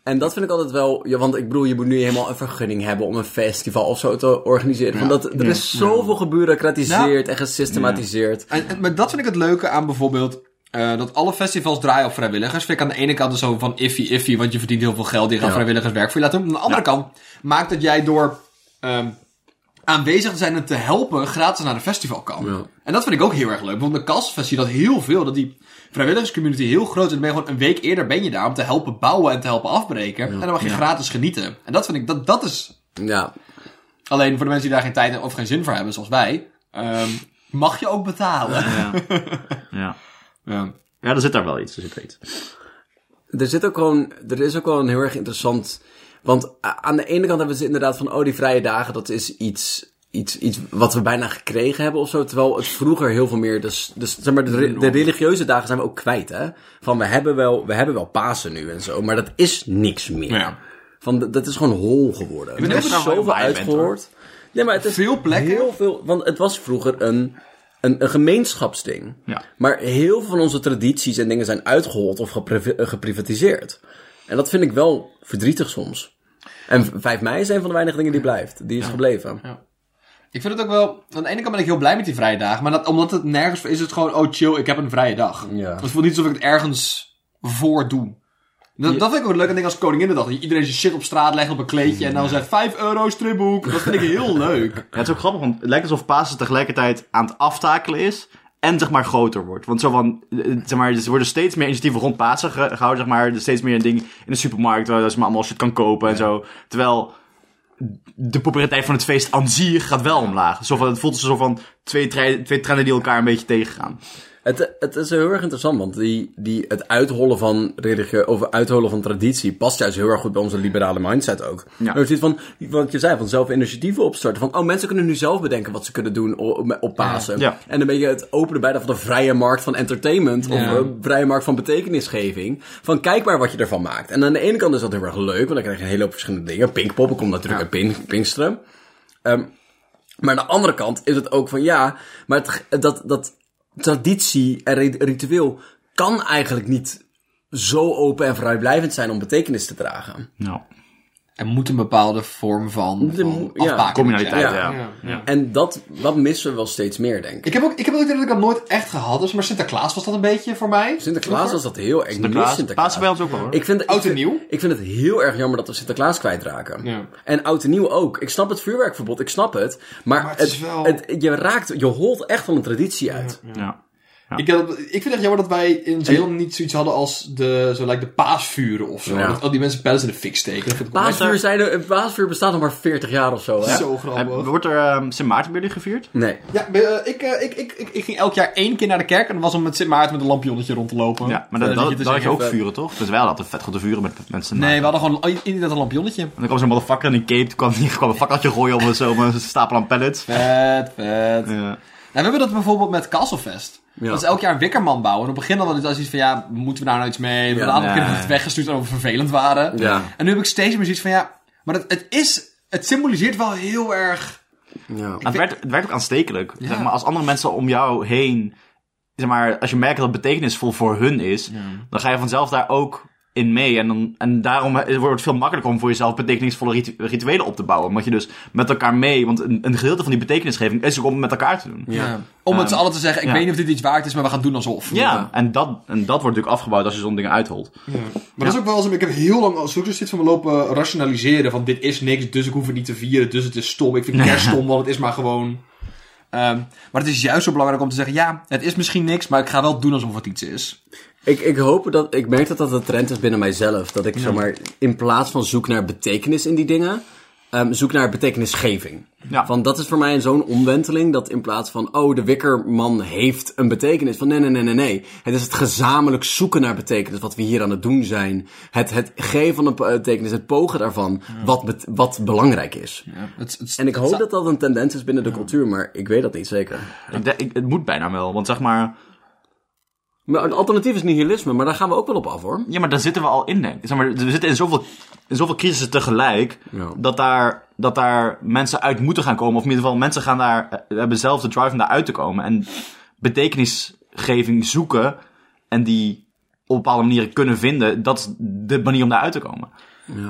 En dat vind ik altijd wel, ja, want ik bedoel, je moet nu helemaal een vergunning hebben om een festival of zo te organiseren. Van dat, er is zoveel gebureaucratiseerd en gesystematiseerd. En, en- maar dat vind ik het leuke aan bijvoorbeeld... eh, dat alle festivals draaien op vrijwilligers. Vind ik aan de ene kant zo van iffy iffy, want je verdient heel veel geld. Die gaan Ja. vrijwilligerswerk voor je laten doen. Aan de andere kant maakt dat jij door... ehm, aanwezig te zijn en te helpen gratis naar een festival kan. Ja. En dat vind ik ook heel erg leuk. Want de Kasfest zie je dat heel veel. Dat die vrijwilligerscommunity heel groot. En dan ben je gewoon een week eerder ben je daar om te helpen bouwen en te helpen afbreken. En dan mag je Ja. gratis genieten. En dat vind ik, dat, dat is Ja, alleen voor de mensen die daar geen tijd of geen zin voor hebben, zoals wij. ehm, mag je ook betalen. Ja. ja. Ja. Ja, er zit daar wel iets. Er zit wel iets. er zit ook gewoon, er is ook wel een heel erg interessant. Want aan de ene kant hebben we het inderdaad van, oh, die vrije dagen, dat is iets, iets, iets wat we bijna gekregen hebben of zo. Terwijl het vroeger heel veel meer, dus, dus zeg maar, de, re- de religieuze dagen zijn we ook kwijt, hè. Van, we hebben wel, we hebben wel Pasen nu en zo, maar dat is niks meer. Ja. Van, dat is gewoon hol geworden. ben er is zoveel uitgehoord. Nee, maar het is Veel plekken. Heel veel, want het was vroeger een, een, een gemeenschapsding. Ja. Maar heel veel van onze tradities en dingen zijn uitgehold of gepriv- geprivatiseerd. En dat vind ik wel verdrietig soms. En v- 5 mei is een van de weinige dingen die blijft. Die is gebleven. Ik vind het ook wel... Aan de ene kant ben ik heel blij met die vrije dagen. Maar dat, omdat het nergens... Is het gewoon, oh chill, ik heb een vrije dag. Ja. Het voelt niet alsof ik het ergens voor doe. Dat, dat vind ik ook leuk aan dingen als Koninginnedag. Dat iedereen zijn shit op straat legt op een kleedje. En dan zegt 5 euro stripboek. Dat vind ik heel leuk. Ja, het is ook grappig, want het lijkt alsof Pasen tegelijkertijd aan het aftakelen is. En zeg maar groter wordt. Want zo van, eh, zeg maar, er worden steeds meer initiatieven rond Pasen ge- gehouden, zeg maar. Er is steeds meer een ding in de supermarkt waar je maar allemaal shit kan kopen en zo. Terwijl de populariteit van het feest aan gaat wel omlaag. Zo van, het voelt alsof van twee, tre- twee trenden die elkaar een beetje tegengaan. Het, het is heel erg interessant, want die, die, het uithollen van religie, of uithollen van traditie past juist heel erg goed bij onze liberale mindset ook. Ja. Er zit van, wat je zei, van zelf initiatieven opstarten. Van, oh, mensen kunnen nu zelf bedenken wat ze kunnen doen op, op Pasen. Ja. En dan ben je het openen bijna van de vrije markt van entertainment, of een vrije markt van betekenisgeving. Van, kijk maar wat je ervan maakt. En aan de ene kant is dat heel erg leuk, want dan krijg je een hele hoop verschillende dingen. Pinkpop, ik kom natuurlijk uit Pink, Pinksteren. Ehm, maar aan de andere kant is het ook van ja, maar het, dat, dat traditie en ri- ritueel kan eigenlijk niet zo open en vrijblijvend zijn om betekenis te dragen. Nou, Er moet een bepaalde vorm van, De- van ja. communaliteit, Ja. ja. Ja, ja. En dat, dat missen we wel steeds meer, denk ik. Ik heb ook, ik heb ook dat ik dat nooit echt gehad. Dus maar Sinterklaas was dat een beetje voor mij. Sinterklaas was dat heel erg. Sinterklaas, mis Sinterklaas. Pasen bij ons ook wel hoor. Ik vind, Oud en nieuw? Ik vind het heel erg jammer dat we Sinterklaas kwijtraken. Ja. En oud en nieuw ook. Ik snap het vuurwerkverbod, ik snap het. Maar, Maar het het, is wel- het- je raakt, je holt echt van een traditie uit. Ja. Ik, heb- ik vind het echt jammer dat wij in Zeeland niet zoiets hadden als de, zo lijkt de paasvuren of zo. Ja. Dat al die mensen pellets in de fik steken. Dat Paasvuur, zijn er, paasvuur bestaat nog maar 40 jaar of zo, hè? zo Eh, grappig. Wordt er ehm, Sint Maarten bij jullie gevierd? Nee. Ja, eh, ik, eh, ik, ik, ik, ik ging elk jaar één keer naar de kerk en dat was om met Sint Maarten met een lampionnetje rond te lopen. Ja, maar Eh, dat te dan had je ook eh, vuren, toch? Dus wij hadden vet grote vuren met mensen. Nee, we hadden gewoon inderdaad een lampionnetje. En dan kwam zo'n motherfucker in een cape, toen kwam, die kwam een fakkeltje gooien op een- zo, een stapel aan pallets. Vet, vet. Ja. Nou, we hebben dat bijvoorbeeld met Castlefest. Ja. Dat is elk jaar een wikkerman bouwen. En op het begin hadden we dus iets van, ja, moeten we daar nou iets mee? We hebben een aantal nee. keer we het weggestuurd omdat we vervelend waren. Ja. En nu heb ik steeds meer zoiets van, ja, maar het, het is, het symboliseert wel heel erg... Ja. Het, werkt, het werkt ook aanstekelijk. Ja. Zeg maar, als andere mensen om jou heen, zeg maar, als je merkt dat het betekenisvol voor hun is, dan ga je vanzelf daar ook in mee. En, dan, en daarom wordt het veel makkelijker om voor jezelf betekenisvolle ritu- rituelen op te bouwen. Omdat je dus met elkaar mee, want een, een gedeelte van die betekenisgeving is ook om het met elkaar te doen. Ja. Om het z'n allen te zeggen, ik ja. weet niet of dit iets waard is, maar we gaan doen alsof. Ja, en dat, en dat wordt natuurlijk afgebouwd als je zo'n dingen uitholt. Maar dat is ook wel zo. Ik heb heel lang als zit van me lopen rationaliseren. Van dit is niks, dus ik hoef het niet te vieren. Dus het is stom. Ik vind kerst stom, want het is maar gewoon. Ehm, maar het is juist zo belangrijk om te zeggen: ja, het is misschien niks, maar ik ga wel doen alsof het iets is. Ik, ik hoop dat, ik merk dat dat een trend is binnen mijzelf. Dat ik, zeg maar, in plaats van zoek naar betekenis in die dingen, ehm, zoek naar betekenisgeving. Ja. Van, dat is voor mij zo'n omwenteling, dat in plaats van, oh, de wikkerman heeft een betekenis. Van, nee, nee, nee, nee, nee. Het is het gezamenlijk zoeken naar betekenis, wat we hier aan het doen zijn. Het, het geven van een betekenis, het pogen daarvan, wat, wat belangrijk is. Ja, het, het, En ik hoop dat dat een tendens is binnen de cultuur, maar ik weet dat niet zeker. Ik- het moet bijna wel, want zeg maar, Maar het alternatief is nihilisme, maar daar gaan we ook wel op af, hoor. Ja, maar daar zitten we al in, denk ik. Zeg maar, we zitten in zoveel, in zoveel crisissen tegelijk, Ja. dat, daar, dat daar mensen uit moeten gaan komen. Of in ieder geval, mensen gaan daar, eh, hebben zelf de drive om daar uit te komen. En betekenisgeving zoeken en die op bepaalde manieren kunnen vinden, dat is de manier om daar uit te komen.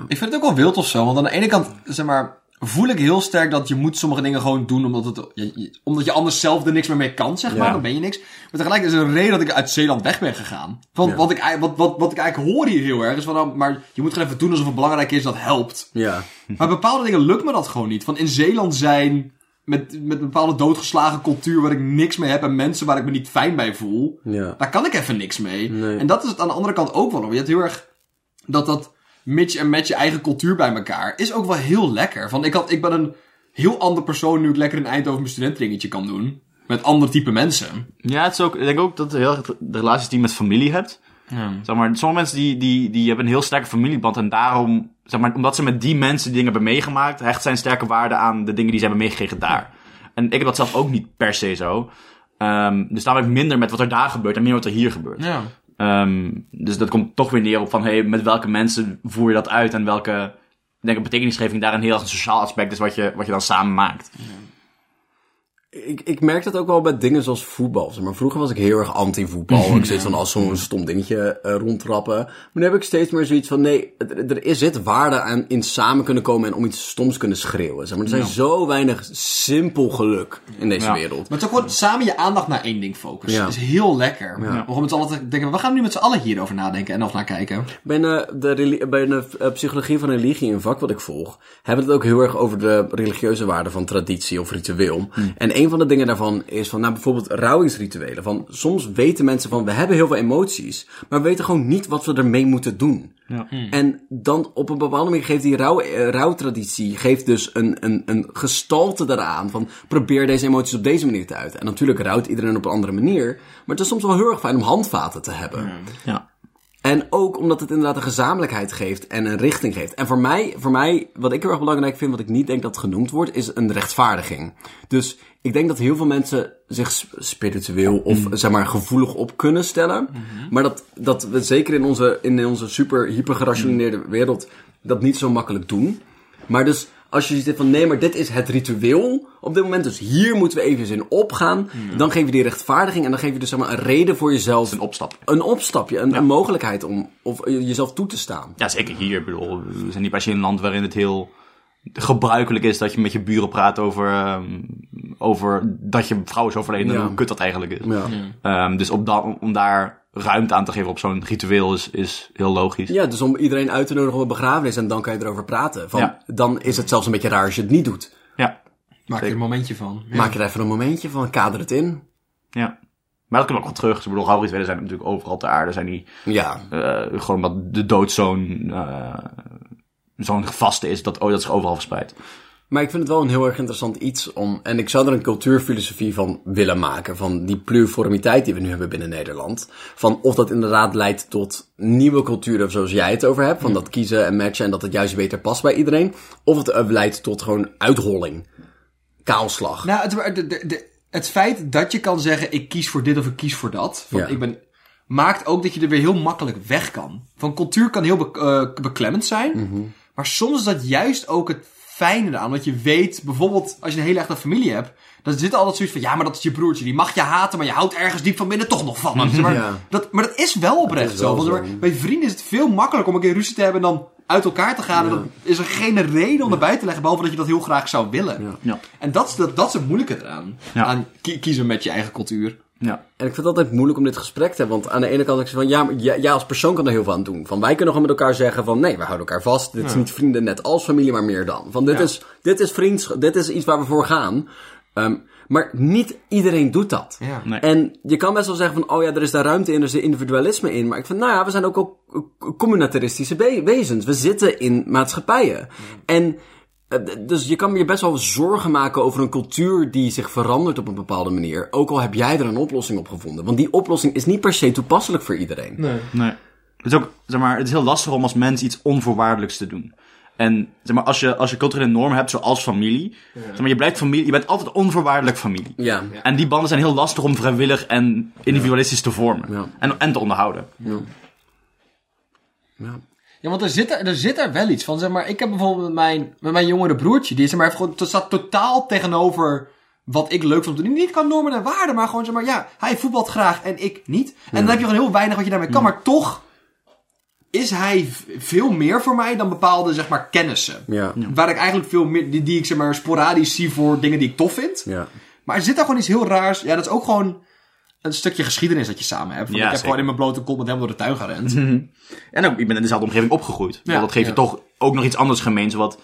Ik vind het ook wel wild of zo. Want aan de ene kant, zeg maar, voel ik heel sterk dat je moet sommige dingen gewoon doen omdat, het, je, omdat je anders zelf er niks meer mee kan, zeg maar. Ja. Dan ben je niks. Maar tegelijk is er een reden dat ik uit Zeeland weg ben gegaan. Want Ja. wat, ik, wat, wat, wat ik eigenlijk hoor hier heel erg is van, nou, maar je moet gewoon even doen alsof het belangrijk is, dat helpt. Ja. Maar bepaalde dingen lukt me dat gewoon niet. Van in Zeeland zijn met, met een bepaalde doodgeslagen cultuur waar ik niks mee heb en mensen waar ik me niet fijn bij voel, Ja. daar kan ik even niks mee. Nee. En dat is het aan de andere kant ook wel. Je hebt heel erg dat dat mitch en met je eigen cultuur bij elkaar is ook wel heel lekker. Van ik, had, ik ben een heel ander persoon nu ik lekker in Eindhoven mijn studentringetje kan doen. Met ander type mensen. Ja, het is ook, ik denk ook dat heel erg de relaties die je met familie hebt. Zeg maar, sommige mensen die, die, die hebben een heel sterke familieband. En daarom, zeg maar, omdat ze met die mensen dingen hebben meegemaakt, hecht zijn sterke waarde aan de dingen die ze hebben meegekregen daar. En ik heb dat zelf ook niet per se zo. Ehm, dus daar heb ik minder met wat er daar gebeurt en meer wat er hier gebeurt. Ja. Ehm, dus dat komt toch weer neer op van, hey, met welke mensen voer je dat uit en welke, ik denk, betekenisgeving daar een heel erg een sociaal aspect is wat je, wat je dan samen maakt. Ik, ik merk dat ook wel bij dingen zoals voetbal. Zeg maar vroeger was ik heel erg anti-voetbal. Ik zit van als zo'n stom dingetje eh, rondtrappen. Maar nu heb ik steeds meer zoiets van nee, er, er is zit waarde aan in samen kunnen komen en om iets stoms kunnen schreeuwen. Zeg maar. Er zijn zo weinig simpel geluk in deze Ja. wereld. Maar het is ook gewoon samen je aandacht naar één ding focussen. Ja. Dat is heel lekker. Ja. Met z'n allen te denken, we gaan nu met z'n allen hierover nadenken en of naar kijken. Bij de, de, bij de eh, psychologie van religie, een vak wat ik volg, hebben we het ook heel erg over de religieuze waarde van traditie of ritueel. En een van de dingen daarvan is van, nou bijvoorbeeld rouwingsrituelen. Van, soms weten mensen van, we hebben heel veel emoties, maar we weten gewoon niet wat we ermee moeten doen. Ja. En dan op een bepaalde manier geeft die rouw, eh, rouwtraditie geeft dus een, een, een gestalte daaraan. Van probeer deze emoties op deze manier te uiten. En natuurlijk rouwt iedereen op een andere manier. Maar het is soms wel heel erg fijn om handvaten te hebben. Ja. En ook omdat het inderdaad een gezamenlijkheid geeft en een richting geeft. En voor mij, voor mij, wat ik heel erg belangrijk vind, wat ik niet denk dat genoemd wordt, is een rechtvaardiging. Dus ik denk dat heel veel mensen zich sp- spiritueel of zeg maar gevoelig op kunnen stellen. Maar dat, dat we zeker in onze, in onze super hyper gerationeerde wereld dat niet zo makkelijk doen. Maar dus als je zit van nee, maar dit is het ritueel op dit moment, dus hier moeten we even in opgaan. Dan geef je die rechtvaardiging en dan geef je dus zeg maar een reden voor jezelf Een opstap. een opstapje, een, een mogelijkheid om of, eh, jezelf toe te staan. Ja, zeker hier. Ik bedoel, we zijn niet per se in een land waarin het heel gebruikelijk is dat je met je buren praat over, ehm, over dat je vrouw is overleden en Ja. hoe kut dat eigenlijk is. Ja. Ehm, dus op om daar ruimte aan te geven op zo'n ritueel is, is heel logisch. ja, dus om iedereen uit te nodigen op een begrafenis en dan kan je erover praten. Van, Ja. Dan is het zelfs een beetje raar als je het niet doet. Ja, Maak er een momentje van. Ja. Maak er even een momentje van, kader het in. ja. Maar dat kunnen we ook wel terug. Ik bedoel, rouwrituelen zijn natuurlijk overal ter aarde. Zijn die Ja, eh, gewoon omdat de dood zo'n eh, zo'n vaste is dat, oh, dat zich overal verspreidt. Maar ik vind het wel een heel erg interessant iets om... En ik zou er een cultuurfilosofie van willen maken. Van die pluriformiteit die we nu hebben binnen Nederland. Van of dat inderdaad leidt tot nieuwe culturen zoals jij het over hebt. Van dat kiezen en matchen en dat het juist beter past bij iedereen. Of het leidt tot gewoon uitholling. Kaalslag. Nou, het, de, het feit dat je kan zeggen, ik kies voor dit of ik kies voor dat. Van, Ja. ik ben, maakt ook dat je er weer heel makkelijk weg kan. Van cultuur kan heel be- eh, beklemmend zijn. Mhm. Maar soms is dat juist ook het fijne eraan. Want je weet, bijvoorbeeld als je een hele echte familie hebt. Dan zit er altijd zoiets van, ja, maar dat is je broertje. Die mag je haten, maar je houdt ergens diep van binnen toch nog van hem. Zeg maar, Ja. dat, maar dat is wel oprecht Dat is wel zo. Bij vrienden is het veel makkelijker om een keer ruzie te hebben dan uit elkaar te gaan. En dan is er geen reden om erbij te leggen, behalve dat je dat heel graag zou willen. Ja. Ja. En dat is, dat, dat is het moeilijke eraan. Ja. Aan kie- kiezen met je eigen cultuur. Ja. En ik vind het altijd moeilijk om dit gesprek te hebben. Want aan de ene kant ik van, ja, maar jij, jij als persoon kan er heel veel aan doen. Van wij kunnen gewoon met elkaar zeggen van, nee, we houden elkaar vast. Dit is niet vrienden net als familie, maar meer dan. Van dit, Ja. is, dit is vriendschap, dit is iets waar we voor gaan. Ehm, maar niet iedereen doet dat. Ja. Nee. En je kan best wel zeggen van, oh ja, er is daar ruimte in, er zit individualisme in. Maar ik vind, nou ja, we zijn ook al c- communitaristische be- wezens. We zitten in maatschappijen. En dus je kan je best wel zorgen maken over een cultuur die zich verandert op een bepaalde manier. Ook al heb jij er een oplossing op gevonden. Want die oplossing is niet per se toepasselijk voor iedereen. Nee. Het is ook, zeg maar, het is heel lastig om als mens iets onvoorwaardelijks te doen. En zeg maar, als je, als je culturele normen hebt, zoals familie, zeg maar, je blijft familie, je bent altijd onvoorwaardelijk familie. Ja. En die banden zijn heel lastig om vrijwillig en individualistisch te vormen. Ja. En, en te onderhouden. Ja. Ja. Want er zit er, er zit er wel iets van. Zeg maar, ik heb bijvoorbeeld met mijn, met mijn jongere broertje, die is zeg maar, heeft gewoon, dat staat totaal tegenover wat ik leuk vond te doen. Niet qua normen en waarden, maar gewoon zeg maar, ja, hij voetbalt graag en ik niet. En dan heb je gewoon heel weinig wat je daarmee kan. Maar toch is hij veel meer voor mij dan bepaalde, zeg maar, kennissen. Ja. Waar ik eigenlijk veel meer, die, die ik zeg maar sporadisch zie voor dingen die ik tof vind. Ja. Maar er zit daar gewoon iets heel raars. Ja, dat is ook gewoon een stukje geschiedenis dat je samen hebt. Want Ja, ik heb zeker. gewoon in mijn blote kont met hem door de tuin gerend. En ook, ik ben in dezelfde omgeving opgegroeid. Ja, dat geeft je toch ook nog iets anders gemeens, wat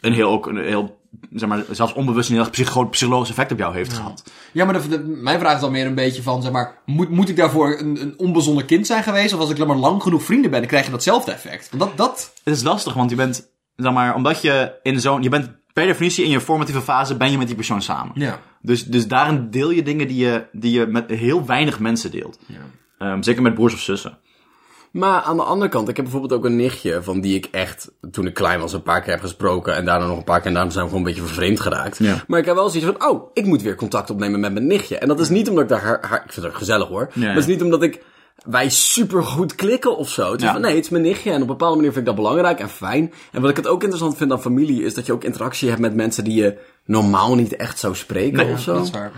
een heel, ook een heel, zeg maar, zelfs onbewust een heel groot psychologisch effect op jou heeft gehad. Ja, maar de, de- mijn vraag is dan meer een beetje van, zeg maar, moet, moet ik daarvoor een, een onbezonnen kind zijn geweest? Of als ik maar lang genoeg vrienden ben, dan krijg je datzelfde effect. Want dat, dat, Het is lastig, want je bent, zeg maar, omdat je in zo'n, je bent per definitie in je formatieve fase ben je met die persoon samen. ja. Dus, dus daarin deel je dingen die je, die je met heel weinig mensen deelt. Ehm, zeker met broers of zussen. Maar aan de andere kant, ik heb bijvoorbeeld ook een nichtje van die ik echt, toen ik klein was, een paar keer heb gesproken. En daarna nog een paar keer en daarom zijn we gewoon een beetje vervreemd geraakt. Ja. Maar ik heb wel zoiets van, oh, ik moet weer contact opnemen met mijn nichtje. En dat is niet omdat ik daar haar, haar- ik vind het gezellig hoor. Ja, Maar het is niet omdat ik, wij super goed klikken of zo. Het is Ja. van, nee, het is mijn nichtje. En op een bepaalde manier vind ik dat belangrijk en fijn. En wat ik het ook interessant vind aan familie, is dat je ook interactie hebt met mensen die je normaal niet echt zou spreken Nee, of zo. Dat is waar.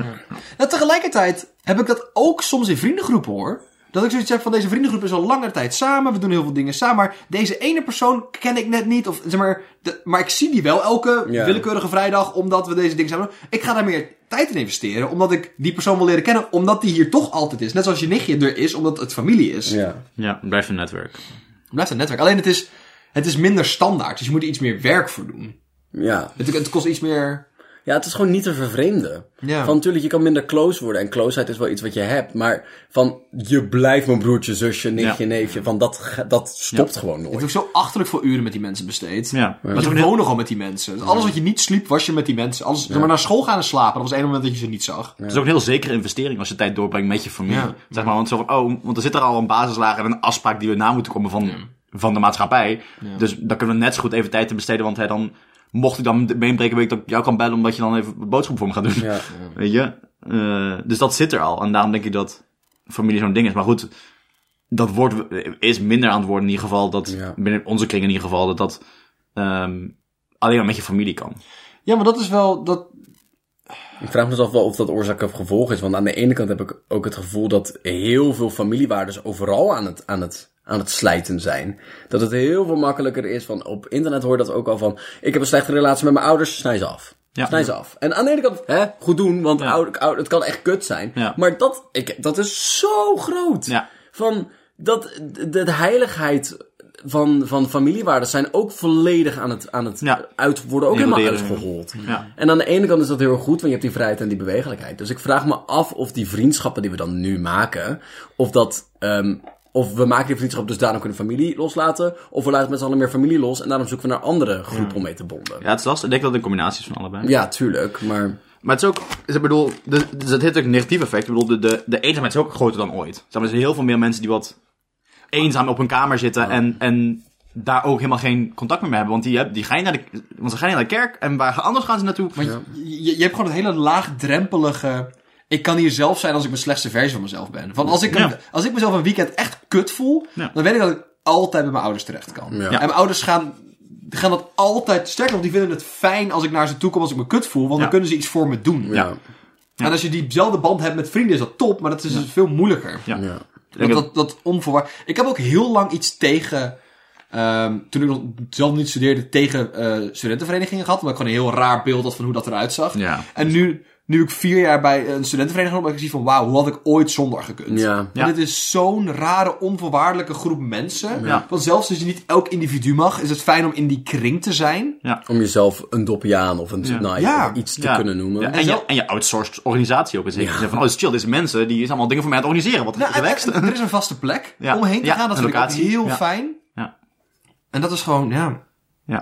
Nou, tegelijkertijd heb ik dat ook soms in vriendengroepen hoor. Dat ik zoiets heb van deze vriendengroep is al langer tijd samen. We doen heel veel dingen samen. Maar deze ene persoon ken ik net niet. Of, zeg maar, de- maar ik zie die wel elke Ja. willekeurige vrijdag. Omdat we deze dingen samen doen. Ik ga daar meer tijd in investeren. Omdat ik die persoon wil leren kennen. Omdat die hier toch altijd is. Net zoals je nichtje er is. Omdat het familie is. Ja. Ja, het blijft een netwerk. Het blijft een netwerk. Alleen het is, het is minder standaard. Dus je moet er iets meer werk voor doen. Ja. Het, het kost iets meer... Ja, het is gewoon niet te vervreemden. Ja. Van natuurlijk, je kan minder close worden. En closeheid is wel iets wat je hebt. Maar van, je blijft mijn broertje, zusje, nichtje, Ja. neefje. Van, dat, dat stopt gewoon Ik nooit. heb ook zo achterlijk veel uren met die mensen besteed. Ja. Maar is heel- wonen gewoon met die mensen. Dus alles wat je niet sliep, was je met die mensen. Alles, zeg maar naar school gaan en slapen, dat was één moment dat je ze niet zag. Het is ook een heel zekere investering als je tijd doorbrengt met je familie. Ja. Zeg maar, want, zo van, oh, want er zit er al een basislaag en een afspraak die we na moeten komen van, van de maatschappij. Dus dan kunnen we net zo goed even tijd in besteden, want hè, dan, mocht ik dan beenbreken, weet ik dat ik jou kan bellen omdat je dan even boodschappen voor me gaat doen. Ja. Weet je? Eh, dus dat zit er al. En daarom denk ik dat familie zo'n ding is. Maar goed, dat wordt, is minder aan het worden in ieder geval. Dat, Ja. Binnen onze kring in ieder geval. Dat dat ehm, alleen maar met je familie kan. Ja, maar dat is wel, dat, Ik vraag me dus af wel of dat oorzaak of gevolg is. Want aan de ene kant heb ik ook het gevoel dat heel veel familiewaardes overal aan het, aan het, aan het slijten zijn. Dat het heel veel makkelijker is van, op internet hoor je dat ook al van, ik heb een slechte relatie met mijn ouders, snij ze af. Ja. Snij ze af. En aan de ene kant, hè, goed doen, want Ja. ouder, ouder, het kan echt kut zijn. Ja. Maar dat, ik, dat is zo groot. Ja. Van, dat, de, de heiligheid van, van familiewaarden zijn ook volledig aan het, aan het Ja. uit, worden ook helemaal uitgehold. Ja. En aan de ene kant is dat heel erg goed, want je hebt die vrijheid en die bewegelijkheid. Dus ik vraag me af of die vriendschappen die we dan nu maken, of dat, ehm, of we maken die vriendschap dus daarom kunnen familie loslaten, of we laten met z'n allen meer familie los en daarom zoeken we naar andere groepen om mee te bonden. Ja, het is lastig. Ik denk dat het een combinatie is van allebei. Ja, tuurlijk, maar... Maar het is ook, is, ik bedoel, de, dus het heeft ook een negatief effect. Ik bedoel, de, de, de eenzaamheid is ook groter dan ooit. Zeg maar, er zijn heel veel meer mensen die wat eenzaam op hun kamer zitten en, en daar ook helemaal geen contact meer mee hebben. Want die, heb- die gaan naar de, want ze gaan niet naar de kerk en waar anders gaan ze naartoe? maar je, je, je hebt gewoon het hele laagdrempelige, ik kan hier zelf zijn als ik mijn slechtste versie van mezelf ben. Van als ik, een- Ja. als ik mezelf een weekend echt kut voel, Ja. dan weet ik dat ik altijd bij mijn ouders terecht kan. Ja. En mijn ouders gaan, gaan dat altijd, sterker nog, die vinden het fijn als ik naar ze toe kom als ik me kut voel, want Ja. dan kunnen ze iets voor me doen. Ja. En als je diezelfde band hebt met vrienden, is dat top, maar dat is dus veel moeilijker. Ja. Ja. Ik denk Dat, dat, dat onvoorwaard. Ik heb ook heel lang iets tegen. ehm, toen ik nog zelf niet studeerde, tegen eh, studentenverenigingen gehad. Omdat ik gewoon een heel raar beeld had van hoe dat eruit zag. Ja. En nu, nu ik vier jaar bij een studentenvereniging heb, ik zie van wauw, hoe had ik ooit zonder gekund? Ja. Want Ja. dit is zo'n rare, onvoorwaardelijke groep mensen. Ja. Want zelfs als je niet elk individu mag, is het fijn om in die kring te zijn. Om jezelf een doppiaan of een Ja. nou, Ja. of iets te Ja. kunnen noemen. Ja, en, je, en je outsourced organisatie ook in zekere zin. Van, oh, het is chill, deze mensen, die is allemaal dingen voor mij aan het organiseren. Wat Nou, en- relaxed. en er is een vaste plek Ja. om heen te Ja, gaan. Dat vind ik ook heel Ja. fijn. Ja. En dat is gewoon, ja.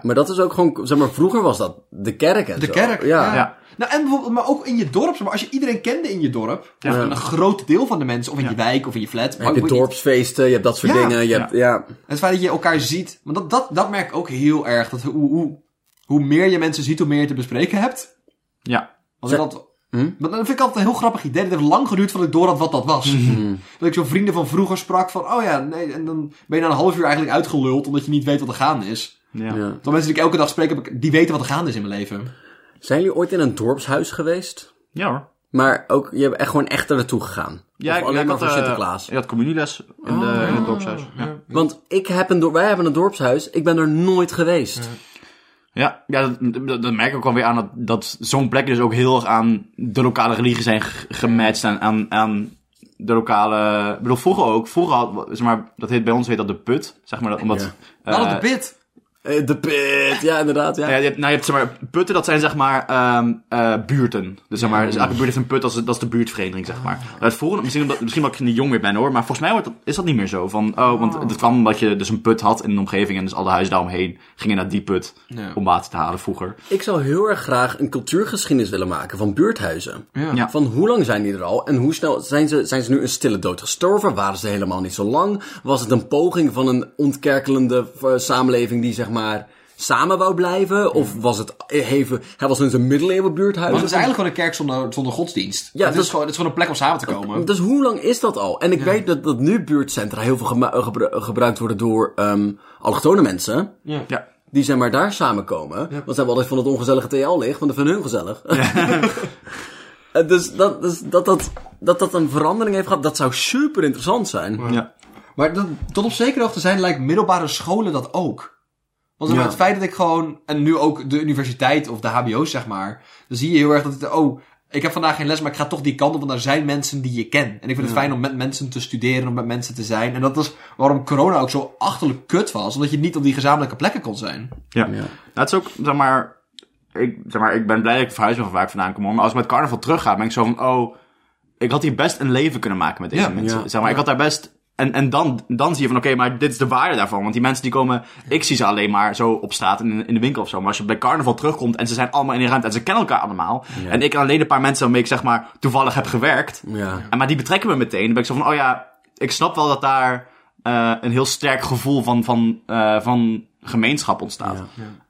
Maar dat is ook gewoon, zeg maar, vroeger was dat de kerk en De zo. kerk, Ja. ja. Ja. Nou, en bijvoorbeeld, maar ook in je dorp. zeg Maar als je iedereen kende in je dorp, Ja. of een groot deel van de mensen, of in Ja. je wijk, of in je flat. Hebt je dorpsfeesten, je hebt dat soort Ja. dingen. Je hebt, ja. Het feit dat je elkaar ziet. Maar dat, dat, dat merk ik ook heel erg. Dat hoe, hoe, hoe meer je mensen ziet, hoe meer je te bespreken hebt. Ja. Ja. dat, maar dat vind ik altijd een heel grappig idee. Het heeft lang geduurd voordat ik door had wat dat was. Dat ik zo vrienden van vroeger sprak van, oh ja, nee. En dan ben je na een half uur eigenlijk uitgeluld, omdat je niet weet wat er gaande is. Ja. ja. Mensen die ik elke dag spreek, heb ik, die weten wat er gaande is in mijn leven. Zijn jullie ooit in een dorpshuis geweest? Ja hoor. Maar ook, je hebt echt gewoon echt er naartoe gegaan? Ja, of ik- alleen ik maar had, voor eh, Sinterklaas? Ik had communieles in, de, in het dorpshuis. Ja. Want ik heb een, wij hebben een dorpshuis, ik ben er nooit geweest. Ja, ja dat, dat, dat merk ik ook alweer aan dat, dat zo'n plek dus ook heel erg aan de lokale religie zijn gematcht. En aan, aan de lokale... Ik bedoel, vroeger ook. Vroeger had, zeg maar, dat heet bij ons heet dat de put. Zeg maar, dat, omdat... Ja. eh, hadden de pit. Eh, De pit, ja inderdaad, ja. Ja, je hebt, nou, je hebt zeg maar, putten, dat zijn zeg maar ehm, eh, buurten. Dus zeg maar, dus elke buurt heeft een put, dat is, dat is de buurtvereniging, zeg maar. Het vroeger, misschien, omdat, misschien omdat ik niet jong meer ben hoor, maar volgens mij wordt dat, is dat niet meer zo. Van, oh, want het kwam omdat je dus een put had in een omgeving en dus alle huizen daaromheen gingen naar die put Ja. om water te halen vroeger. Ik zou heel erg graag een cultuurgeschiedenis willen maken van buurthuizen. Ja. Ja. Van hoe lang zijn die er al en hoe snel zijn ze, zijn ze nu een stille dood gestorven? Waren ze helemaal niet zo lang? Was het een poging van een ontkerkelende eh, samenleving die zeg maar samen wou blijven? Of was het even, hij was in zijn middeleeuwen buurthuis? Maar het is eigenlijk gewoon een kerk zonder, zonder godsdienst. Ja, het, dat- is gewoon, het is gewoon een plek om samen te komen. Dus hoe lang is dat al? En ik weet dat, dat nu buurtcentra heel veel eh, gebru- gebruikt worden door ehm allochtone mensen. Ja. Die zeg maar daar samenkomen. Want ze hebben altijd van het ongezellige TL ligt, want dat vinden hun gezellig. En dus dat, dus dat, dat, dat dat een verandering heeft gehad, dat zou super interessant zijn. Ja. Maar dat, tot op zekere hoogte zijn lijkt middelbare scholen dat ook. Want Ja. het feit dat ik gewoon, en nu ook de universiteit of de hbo's zeg maar, dan zie je heel erg dat het, oh, ik heb vandaag geen les, maar ik ga toch die kant op, want er zijn mensen die je kent. En ik vind het fijn om met mensen te studeren, om met mensen te zijn. En dat is waarom corona ook zo achterlijk kut was, omdat je niet op die gezamenlijke plekken kon zijn. Ja. Ja. Nou, het is ook, zeg maar, ik, zeg maar, ik ben blij dat ik verhuisd ben van waar ik vandaan kom. Maar als ik met carnaval terugga, ben ik zo van, oh, ik had hier best een leven kunnen maken met deze Ja, mensen. ja, zeg maar, ik had daar best, en, en dan, dan zie je van, oké, maar dit is de waarde daarvan. Want die mensen die komen, ik zie ze alleen maar zo op straat in, in de winkel of zo. Maar als je bij carnaval terugkomt en ze zijn allemaal in de ruimte en ze kennen elkaar allemaal. En ik alleen een paar mensen waarmee ik, zeg maar, toevallig heb gewerkt. Ja. En, maar die betrekken me meteen. Dan ben ik zo van, oh ja, ik snap wel dat daar eh, een heel sterk gevoel van, van, eh, van gemeenschap ontstaat.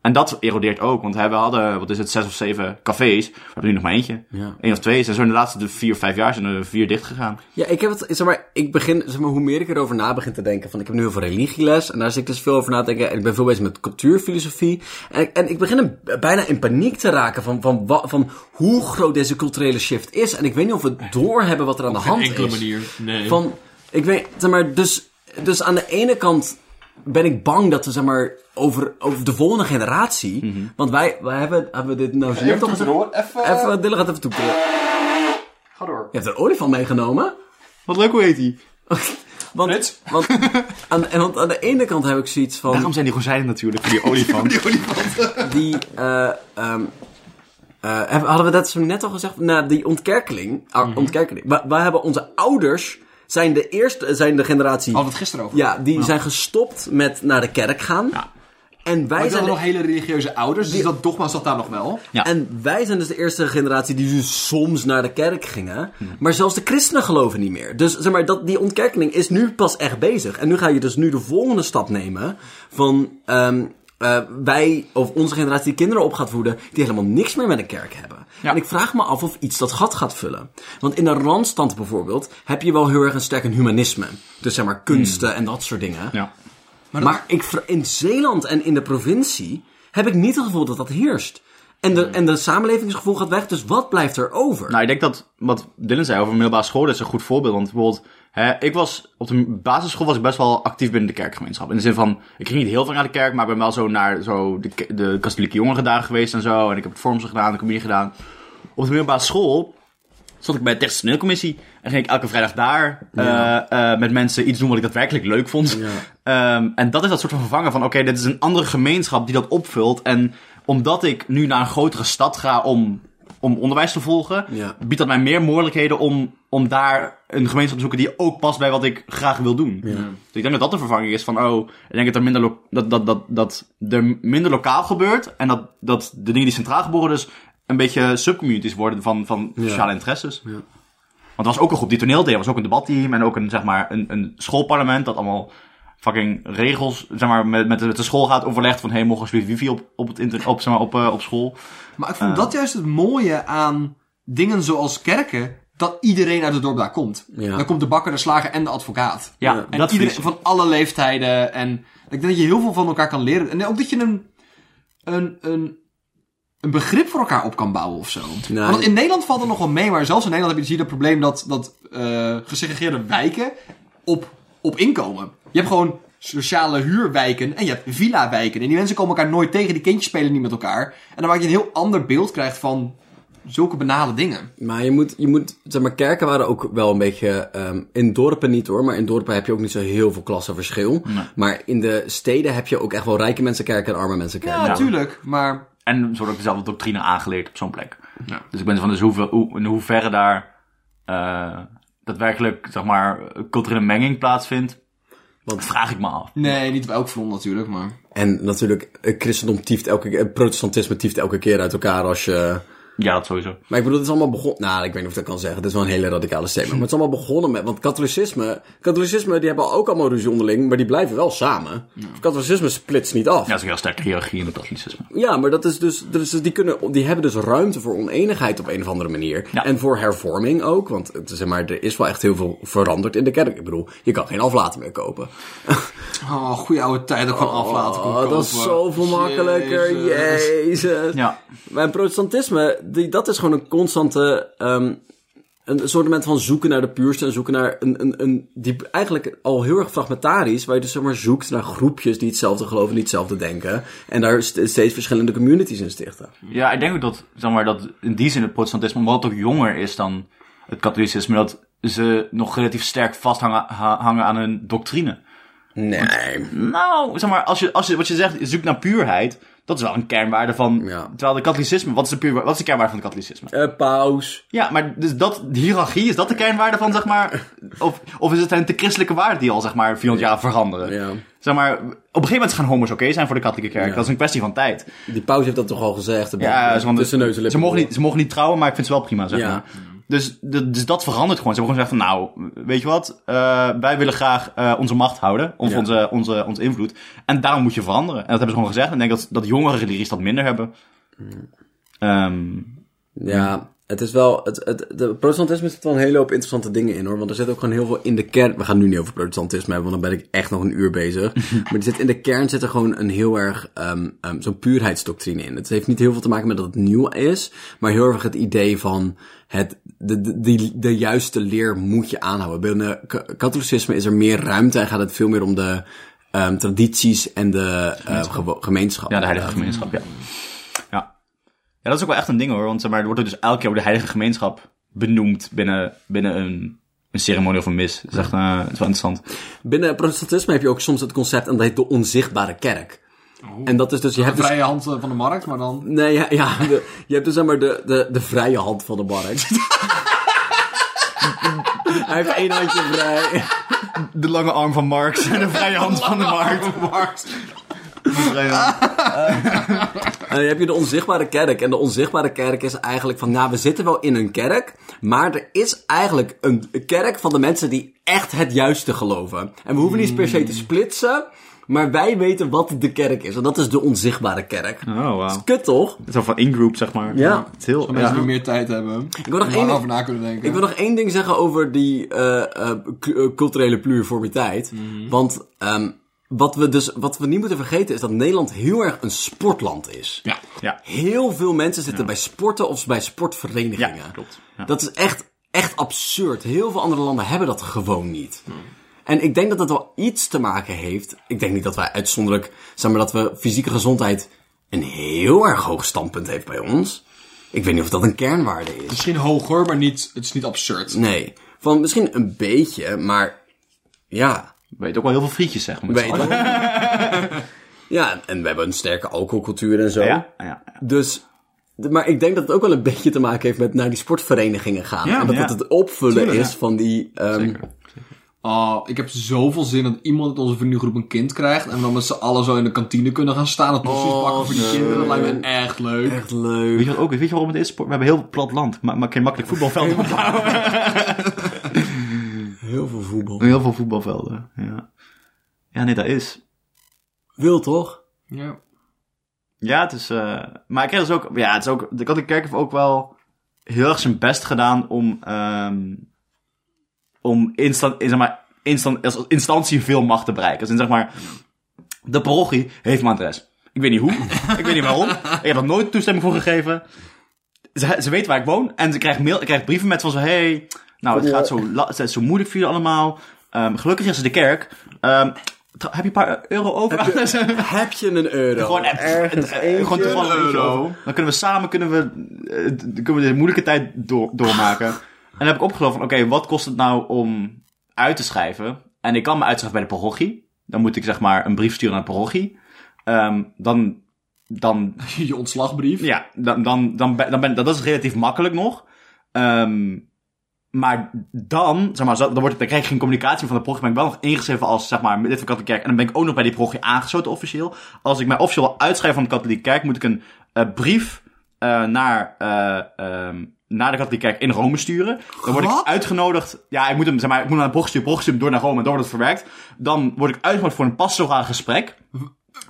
En dat erodeert ook, want hè, we hadden, wat is het, zes of zeven cafés. We hebben nu nog maar eentje. Ja. Eén of twee. En zo in de laatste de vier, vijf jaar zijn er vier dicht gegaan. Ja, ik heb het, zeg maar, ik begin, zeg maar, hoe meer ik erover na begin te denken, van ik heb nu heel veel religieles en daar zit ik dus veel over na te denken en ik ben veel bezig met cultuurfilosofie en, ik- en ik begin een- bijna in paniek te raken van, van, wa- van hoe groot deze culturele shift is en ik weet niet of we doorhebben wat er aan de hand is. nee. Van, ik weet, zeg maar, dus, dus aan de ene kant ben ik bang dat we, zeg maar, over, over de volgende generatie, want wij, wij hebben, hebben we dit nou toch gezegd? even, Even, Dylan gaat even toeteren. ga door. Je hebt een olifant meegenomen. Wat leuk, hoe heet die? Want, Frits? want, aan, en want aan de ene kant heb ik zoiets van... Daarom zijn die gozijnen natuurlijk, voor die olifant. Die, eh, ehm, eh, hebben- hadden we dat zo net al gezegd? Nou, die ontkerkeling. ah, ontkerkeling. We, wij hebben onze ouders... Zijn de eerste... Zijn de generatie... We het gisteren over. ja, die zijn gestopt met naar de kerk gaan. Ja. En wij Maar zijn de- nog hele religieuze ouders, dus dat dogma zat daar nog wel. Ja. En wij zijn dus de eerste generatie die dus soms naar de kerk gingen. Hmm. Maar zelfs de christenen geloven niet meer. Dus zeg maar, dat, die ontkerkening is nu pas echt bezig. En nu ga je dus nu de volgende stap nemen. Van ehm, eh, wij, of onze generatie die kinderen op gaat voeden. Die helemaal niks meer met een kerk hebben. Ja. En ik vraag me af of iets dat gat gaat vullen. Want in de randstand bijvoorbeeld heb je wel heel erg een sterk een humanisme. Dus zeg maar kunsten en dat soort dingen. Ja. Maar, ik, in Zeeland en in de provincie heb ik niet het gevoel dat dat heerst. En de, en de samenlevingsgevoel gaat weg, dus wat blijft er over? Nou, ik denk dat wat Dylan zei over middelbare school, dat is een goed voorbeeld. Want bijvoorbeeld, hè, ik was op de basisschool was ik best wel actief binnen de kerkgemeenschap. In de zin van, ik ging niet heel veel naar de kerk, maar ik ben wel zo naar zo de, de katholieke jongerendagen geweest en zo. En ik heb het vormse gedaan, de communie gedaan. Op de middelbare school stond ik bij de technische. En ging ik elke vrijdag daar Ja. eh, eh, met mensen iets doen wat ik daadwerkelijk leuk vond. Ehm, en dat is dat soort van vervangen van, oké, dit is een andere gemeenschap die dat opvult. En omdat ik nu naar een grotere stad ga om, om onderwijs te volgen, Ja. biedt dat mij meer mogelijkheden om, om daar een gemeenschap te zoeken die ook past bij wat ik graag wil doen. Dus ik denk dat dat de vervanging is van, oh, ik denk dat er minder, dat, dat, dat, dat er minder lokaal gebeurt. En dat, dat de dingen die centraal geboren dus een beetje subcommunities worden van, van sociale interesses. Want er was ook een groep die toneel deed. Er was ook een debatteam en ook een, zeg maar, een, een schoolparlement dat allemaal fucking regels, zeg maar, met, met, de, met de school gaat overlegd van, hey, mogen alsjeblieft wifi op, op, het inter, op, zeg maar, op, eh, op school. Maar ik vond dat juist het mooie aan dingen zoals kerken, dat iedereen uit het dorp daar komt. Ja. Dan komt de bakker, de slager en de advocaat. Ja, Ja. En dat iedereen van alle leeftijden. En ik denk dat je heel veel van elkaar kan leren. En ook dat je een, een, een, een begrip voor elkaar op kan bouwen of zo. Nou, Want in Nederland valt het nog wel mee, maar zelfs in Nederland heb je zie je het probleem dat, dat eh gesegregeerde wijken op, op inkomen. Je hebt gewoon sociale huurwijken en je hebt villa-wijken. En die mensen komen elkaar nooit tegen, die kindjes spelen niet met elkaar. En dan maak je een heel ander beeld krijgt van zulke banale dingen. Maar je moet, je moet, zeg maar, kerken waren ook wel een beetje, ehm, in dorpen niet hoor, maar in dorpen heb je ook niet zo heel veel klassenverschil. Maar in de steden heb je ook echt wel rijke mensenkerken en arme mensenkerken. Ja, Ja. natuurlijk. Maar En wordt ook dezelfde doctrine aangeleerd op zo'n plek. Ja. Dus ik ben van dus hoeveel, hoe, in hoeverre daar eh, daadwerkelijk, zeg maar, culturele menging plaatsvindt. Want- vraag ik me af. nee, niet bij elk front natuurlijk, maar... En natuurlijk, het christendom tieft elke keer, het protestantisme tieft elke keer uit elkaar als je... Ja, dat sowieso. Maar ik bedoel, het is allemaal begonnen... Nou, ik weet niet of ik dat kan zeggen. Het is wel een hele radicale statement. Maar het is allemaal begonnen met... Want katholicisme... Katholicisme, die hebben ook allemaal ruzie onderling. Maar die blijven wel samen. Katholicisme splitst niet af. Ja, dat is een heel sterke hiërarchie in het katholicisme. Ja, maar dat is dus, dus die, kunnen, die hebben dus ruimte voor oneenigheid op een of andere manier. Ja. En voor hervorming ook, want het, is, zeg maar, er is wel echt heel veel veranderd in de kerk. Ik bedoel, je kan geen aflaten meer kopen. Oh, goede oude tijd dat ik gewoon aflaten kon Oh, kopen. dat is zoveel makkelijker, Jezus. jezus. Ja. Maar protestantisme, die, dat is gewoon een constante... ehm een soort van zoeken naar de puurste en zoeken naar een, een, een... Die eigenlijk al heel erg fragmentarisch, waar je dus zeg maar zoekt naar groepjes die hetzelfde geloven, die hetzelfde denken. En daar st- steeds verschillende communities in stichten. Ja, ik denk ook dat, zeg maar, dat in die zin het protestantisme, omdat het ook jonger is dan het katholicisme, dat ze nog relatief sterk vasthangen ha- hangen aan hun doctrine. Nee. Nou, zeg maar, als je, als je, wat je zegt, zoekt naar puurheid, dat is wel een kernwaarde van, Ja. terwijl de katholicisme, wat is de, puur, wat is de kernwaarde van het katholicisme? Eh, paus. Ja, maar dus dat, de hiërarchie, is dat de kernwaarde van, zeg maar, of, of is het een te christelijke waarden die al, zeg maar, 400 jaar veranderen? Ja. Zeg maar, op een gegeven moment gaan homo's oké zijn voor de katholieke kerk. Ja. Dat is een kwestie van tijd. Die paus heeft dat toch al gezegd? Ja, ze, want tussen neus en ze, mogen niet, ze mogen niet trouwen, maar ik vind ze wel prima, zeg Ja. maar. Dus, dus dat verandert gewoon. Ze hebben gewoon gezegd van, nou, weet je wat? Eh, wij willen graag eh, onze macht houden. Of Ja. onze, onze, onze invloed. En daarom moet je veranderen. En dat hebben ze gewoon gezegd. En ik denk dat, dat jongere religies dat minder hebben. Ehm, Ja, het is wel... Het, het, de protestantisme zit wel een hele hoop interessante dingen in, hoor. Want er zit ook gewoon heel veel in de kern... We gaan nu niet over protestantisme hebben, want dan ben ik echt nog een uur bezig. maar er zit, in de kern zit er gewoon een heel erg... ehm ehm, zo'n puurheidsdoctrine in. Het heeft niet heel veel te maken met dat het nieuw is. Maar heel erg het idee van... Het, de, de, die, de juiste leer moet je aanhouden. Binnen ka- katholicisme is er meer ruimte en gaat het veel meer om de... ehm, tradities en de gewo- gemeenschap. ja, de heilige gemeenschap, ja. Ja, dat is ook wel echt een ding hoor. Want zeg maar, er wordt ook dus elke keer over de heilige gemeenschap benoemd binnen, binnen een, een ceremonie of een mis. Dat is echt eh, het is wel interessant. Binnen protestantisme heb je ook soms het concept en dat heet de onzichtbare kerk. En dat is dus, je hebt De dus... vrije hand eh, van de markt, maar dan... Nee, ja, ja de- je hebt dus zeg maar de, de, de vrije hand van de markt. Hij heeft één handje vrij. De lange arm van Marx en de vrije hand van de markt. En dan heb je de onzichtbare kerk. En de onzichtbare kerk is eigenlijk van, nou, we zitten wel in een kerk, maar er is eigenlijk een kerk van de mensen die echt het juiste geloven. En we hoeven niet per se te splitsen, maar wij weten wat de kerk is. En dat is de onzichtbare kerk. Oh, wauw. Kut toch? Zo van in-group, zeg maar. Ja. Het is heel... Als mensen ja. die meer tijd hebben. Ik wil nog één ding- na kunnen denken. Ik wil nog één ding zeggen over die eh, eh, eh, culturele pluriformiteit. Want ehm, wat, we dus, wat we niet moeten vergeten is dat Nederland heel erg een sportland is. Ja. Ja. Heel veel mensen zitten bij sporten of bij sportverenigingen. Ja, klopt. Ja. Dat is echt, echt absurd. Heel veel andere landen hebben dat gewoon niet. En ik denk dat dat wel iets te maken heeft. Ik denk niet dat wij uitzonderlijk, zeg maar, dat we fysieke gezondheid een heel erg hoog standpunt heeft bij ons. Ik weet niet of dat een kernwaarde is. Misschien hoger, maar niet, het is niet absurd. Nee. Van misschien een beetje, maar ja. Weet ook wel heel veel frietjes, zeg maar. Weet ja, en we hebben een sterke alcoholcultuur en zo. Ja, ja, ja. Dus, maar ik denk dat het ook wel een beetje te maken heeft met naar die sportverenigingen gaan. Ja, en dat ja. het het opvullen Tuurlijk, is ja. van die... ehm, Zeker. Oh, ik heb zoveel zin dat iemand uit onze vriendengroep een kind krijgt. En we dan met z'n allen zo in de kantine kunnen gaan staan en tossies Oh, pakken voor die kinderen. Dat lijkt me echt leuk. Echt Weet leuk. je wat ook? Weet je waarom het is? We hebben heel plat land. Maar, maar je makkelijk voetbalvelden opbouwen. Heel veel voetbal. Heel veel voetbalvelden, ja. Ja, nee, dat is. Wil toch? Ja. Ja, het is... eh maar ik heb dus ook... Ja, het is ook... De katholieke kerk heeft ook wel heel erg zijn best gedaan om... ehm om instant, zeg maar, instant, als instantie veel macht te bereiken. Dus in, zeg maar... De parochie heeft mijn adres. Ik weet niet hoe. ik weet niet waarom. Ik heb er nooit toestemming voor gegeven. Ze, ze weten waar ik woon. En ze krijgen, mail, ik krijg brieven met van zo... Hey, nou, het gaat zo, het is zo moeilijk voor jullie allemaal. Ehm, gelukkig is er de kerk. Ehm, heb je een paar euro over? Heb je een euro? Gewoon, eh, ergens eh, gewoon toevallig een euro. Dan kunnen we samen kunnen we, eh, kunnen we de moeilijke tijd door, doormaken. en dan heb ik opgelopen van, oké, wat kost het nou om uit te schrijven? En ik kan me uitschrijven bij de parochie. Dan moet ik zeg maar een brief sturen naar de parochie. Ehm, dan, dan Je ontslagbrief. Ja, dan, dan, dan, ben, dan ben dat is relatief makkelijk nog. Ehm, maar dan, zeg maar, dan, wordt, dan krijg ik geen communicatie van de parochie. Ben ik wel nog ingeschreven als, zeg maar, lid van de katholieke kerk. En dan ben ik ook nog bij die parochie aangesloten officieel. Als ik mij officieel wil uitschrijven van de katholieke kerk, moet ik een eh, brief eh, naar, eh, ehm, naar de katholieke kerk in Rome sturen. Dan word Wat? ik uitgenodigd. Ja, ik moet hem, zeg maar, ik moet naar de parochie sturen. door naar Rome en door wordt het verwerkt. Dan word ik uitgenodigd voor een pastoraal gesprek.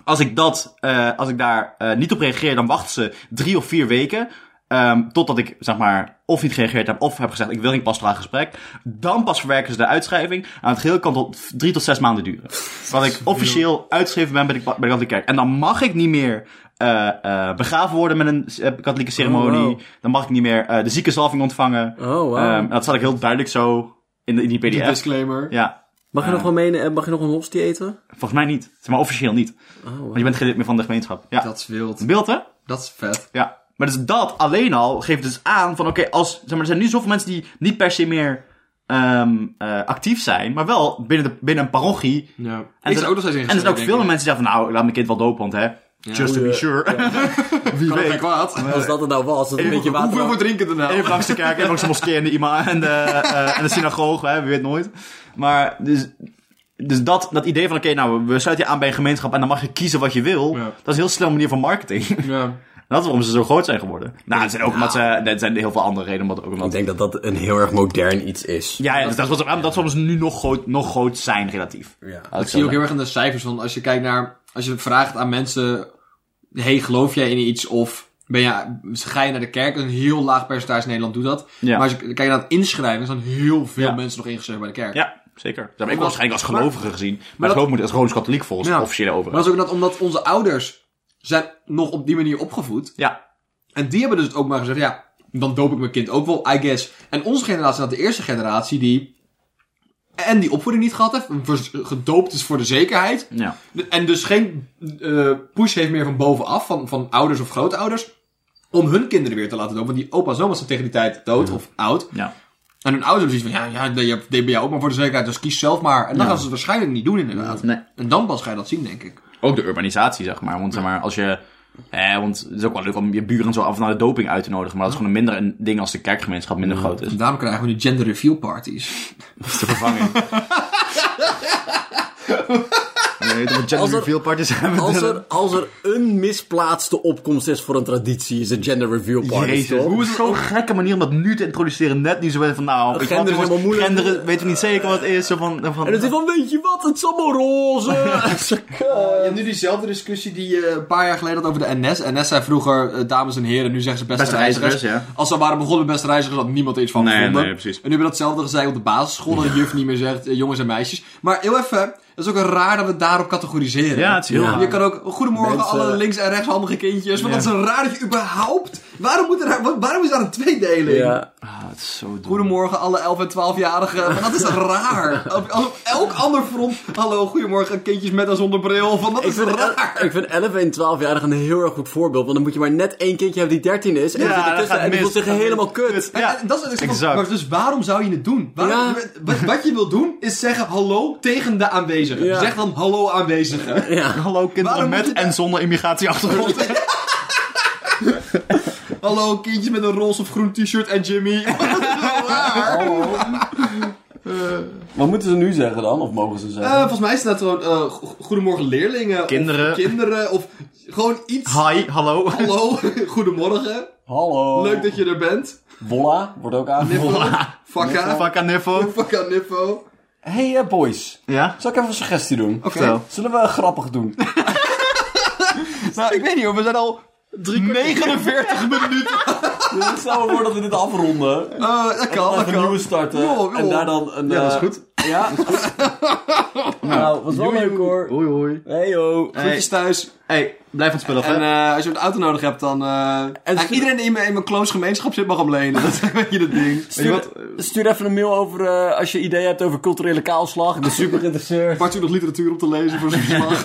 Als ik dat, eh, als ik daar eh, niet op reageer, dan wachten ze drie of vier weken. Ehm, totdat ik, zeg maar, of niet gereageerd heb, of heb gezegd, ik wil geen pastoraal gesprek. Dan pas verwerken ze de uitschrijving. En het geheel kan tot drie tot zes maanden duren. Dat ik officieel uitgeschreven ben bij de, bij de katholieke kerk. En dan mag ik niet meer eh, begraven worden met een eh, katholieke ceremonie. Oh, wow. Dan mag ik niet meer de ziekenzalving ontvangen. Oh, wow. Ehm, dat zat ik heel duidelijk zo in, de, in die pdf. disclaimer. Ja, mag je nog wel mee, mag je nog een hostie eten? volgens mij niet. Zeg maar officieel niet. Oh, wow. Want je bent geen lid meer van de gemeenschap. Ja. Dat is wild. Beeld, hè? Dat is vet. Ja. Maar dus dat alleen al geeft dus aan van oké, als zeg maar, er zijn nu zoveel mensen die niet per se meer ehm, eh, actief zijn, maar wel binnen, de, binnen een parochie. Ja. En ik er, zou ook nog steeds en er zijn ook veel meer mensen die zeggen van nou, laat mijn kind wel dopen, want hè, just to be Goeie- sure. Wie Weet weet. ik wat. Als dat het nou was, dat een beetje water... Hoeveel voor drinken er nou? Even langs de kerk, even langs de moskee en de imam en de, eh, en de synagoge, hè, wie weet nooit. Maar dus, dus dat, dat idee van oké, nou, we sluiten je aan bij een gemeenschap en dan mag je kiezen wat je wil. Ja. Dat is een heel snel manier van marketing. Ja. Dat is waarom ze zo groot zijn geworden. Nou, het zijn ook omdat ze, er zijn heel veel andere redenen, omdat ook omdat Ik denk dat dat een heel erg modern iets is. Ja, ja dus dat, dat is waarom ze nu nog groot, nog groot zijn, relatief. Ja. Ik Dat zie je ook heel erg in de cijfers. van als je kijkt naar... Als je vraagt aan mensen... Hey, geloof jij in iets? Of ben je, ga je naar de kerk? Een heel laag percentage in Nederland doet dat. Ja. Maar als je kijkt naar het inschrijven... zijn heel veel Ja. mensen nog ingeschreven bij de kerk. Ja, zeker. Dat heb ik waarschijnlijk als maar- gelovige gezien. Maar, dat- geloof moet als Rooms-Katholiek volgens Ja. officiële Maar overheid. dat is ook dat omdat onze ouders... zijn nog op die manier opgevoed. Ja, En die hebben dus ook maar gezegd... Ja, dan doop ik mijn kind ook wel, I guess. En onze generatie is de eerste generatie die... En die opvoeding niet gehad heeft. Gedoopt is voor de zekerheid. ja. En dus geen eh, push heeft meer van bovenaf, van, van ouders of grootouders, om hun kinderen weer te laten dopen. Want die opa's en oma's zijn tegen die tijd dood of oud. ja. En hun ouders hebben zoiets van, ja, ja, je ben jij ook maar voor de zekerheid, dus kies zelf maar. En dan gaan ze het waarschijnlijk niet doen inderdaad. Nee. En dan pas ga je dat zien, denk ik. Ook de urbanisatie, zeg maar. Want zeg maar, als je... Eh, want het is ook wel leuk om je buren zo af en naar de doping uit te nodigen. Maar dat is gewoon een minder een ding als de kerkgemeenschap minder groot is. Daarom krijgen we nu gender reveal parties. Dat is de vervanging. Gender er- reveal parties hebben. Als er, als er een misplaatste opkomst is voor een traditie, is het gender reveal party. Hoe is het zo'n gekke manier om dat nu te introduceren? Net niet zo van, nou, ik Gender is helemaal moeilijk. Genderen weten we niet zeker wat het is. Zo van, van, En het is van, weet je wat, het is allemaal roze. Je hebt nu diezelfde discussie die je een paar jaar geleden had over de NS. NS zei vroeger eh, dames en heren, nu zeggen ze beste, Beste reizigers. reizigers, ja. Als ze waren begonnen met beste reizigers, had niemand iets van Nee, gevonden. nee, precies. En nu hebben we datzelfde gezegd op de basisschool, dat de juf niet meer zegt eh, jongens en meisjes. Maar heel even, het is ook raar dat we het daarop categoriseren. Ja, het is heel Ja. raar. Je kan ook, goedemorgen Mensen- alle links- en rechtshandige kindjes. Want Ja. dat is een raar dat je überhaupt... Waarom, moet er, wa- waarom is daar een tweedeling? Ja. Ah, het is zo dom. Goedemorgen alle 11 en 12-jarigen. Maar dat is raar. Op, op elk ander front. Hallo, goedemorgen kindjes met en zonder bril. Van, dat Ik is vind, raar. ik vind 11 en 12-jarigen een heel erg goed voorbeeld. Want dan moet je maar net één kindje hebben die 13 is. En Ja, die zit dat ertussen gaat en die mis. voelt zich helemaal kut. Ja, en dat is het. exact. Maar dus waarom zou je het doen? Waarom, Ja. wat, wat je wil doen is zeggen hallo tegen de aanwezigen. Ja. Zeg dan hallo aanwezigen. Ja. Hallo kinderen Waarom met en zonder immigratieachtergrond. hallo kindjes met een roze of groen t-shirt en Jimmy. Wat is dat raar? Wat moeten ze nu zeggen dan? Of mogen ze Eh, zeggen? volgens mij is dat gewoon eh, go- goedemorgen leerlingen. Kinderen. Of kinderen. Of gewoon iets. Hi, hallo. Hallo, goedemorgen. Hallo. Leuk dat je er bent. Voila, wordt ook aan. Niffo. Fakka. Fakka Niffo. Fakka Niffo. Hey eh, boys, Ja? zal ik even een suggestie doen? Oké. Zullen we grappig doen? Nou, ik weet niet hoor. We zijn al 49 minuten. Stel me voor dat we dit afronden. Eh, dat kan, dat even een kan. nieuwe starten. En daar dan een... Ja, dat is eh, goed. Ja? nou, was wel leuk hoor. Hoi hoi. Hey yo. Groetjes thuis. Hey, blijf van het spullen af, En eh, als je een auto nodig hebt, dan... eh eigenlijk iedereen die in mijn, in mijn close gemeenschap zit, mag hem lenen. Dat is een beetje het ding. Weet je wat? Stuur even een mail over eh, als je ideeën hebt over culturele kaalslag. Ik ben super geïnteresseerd. Bart u nog literatuur om te lezen voor zijn verslag.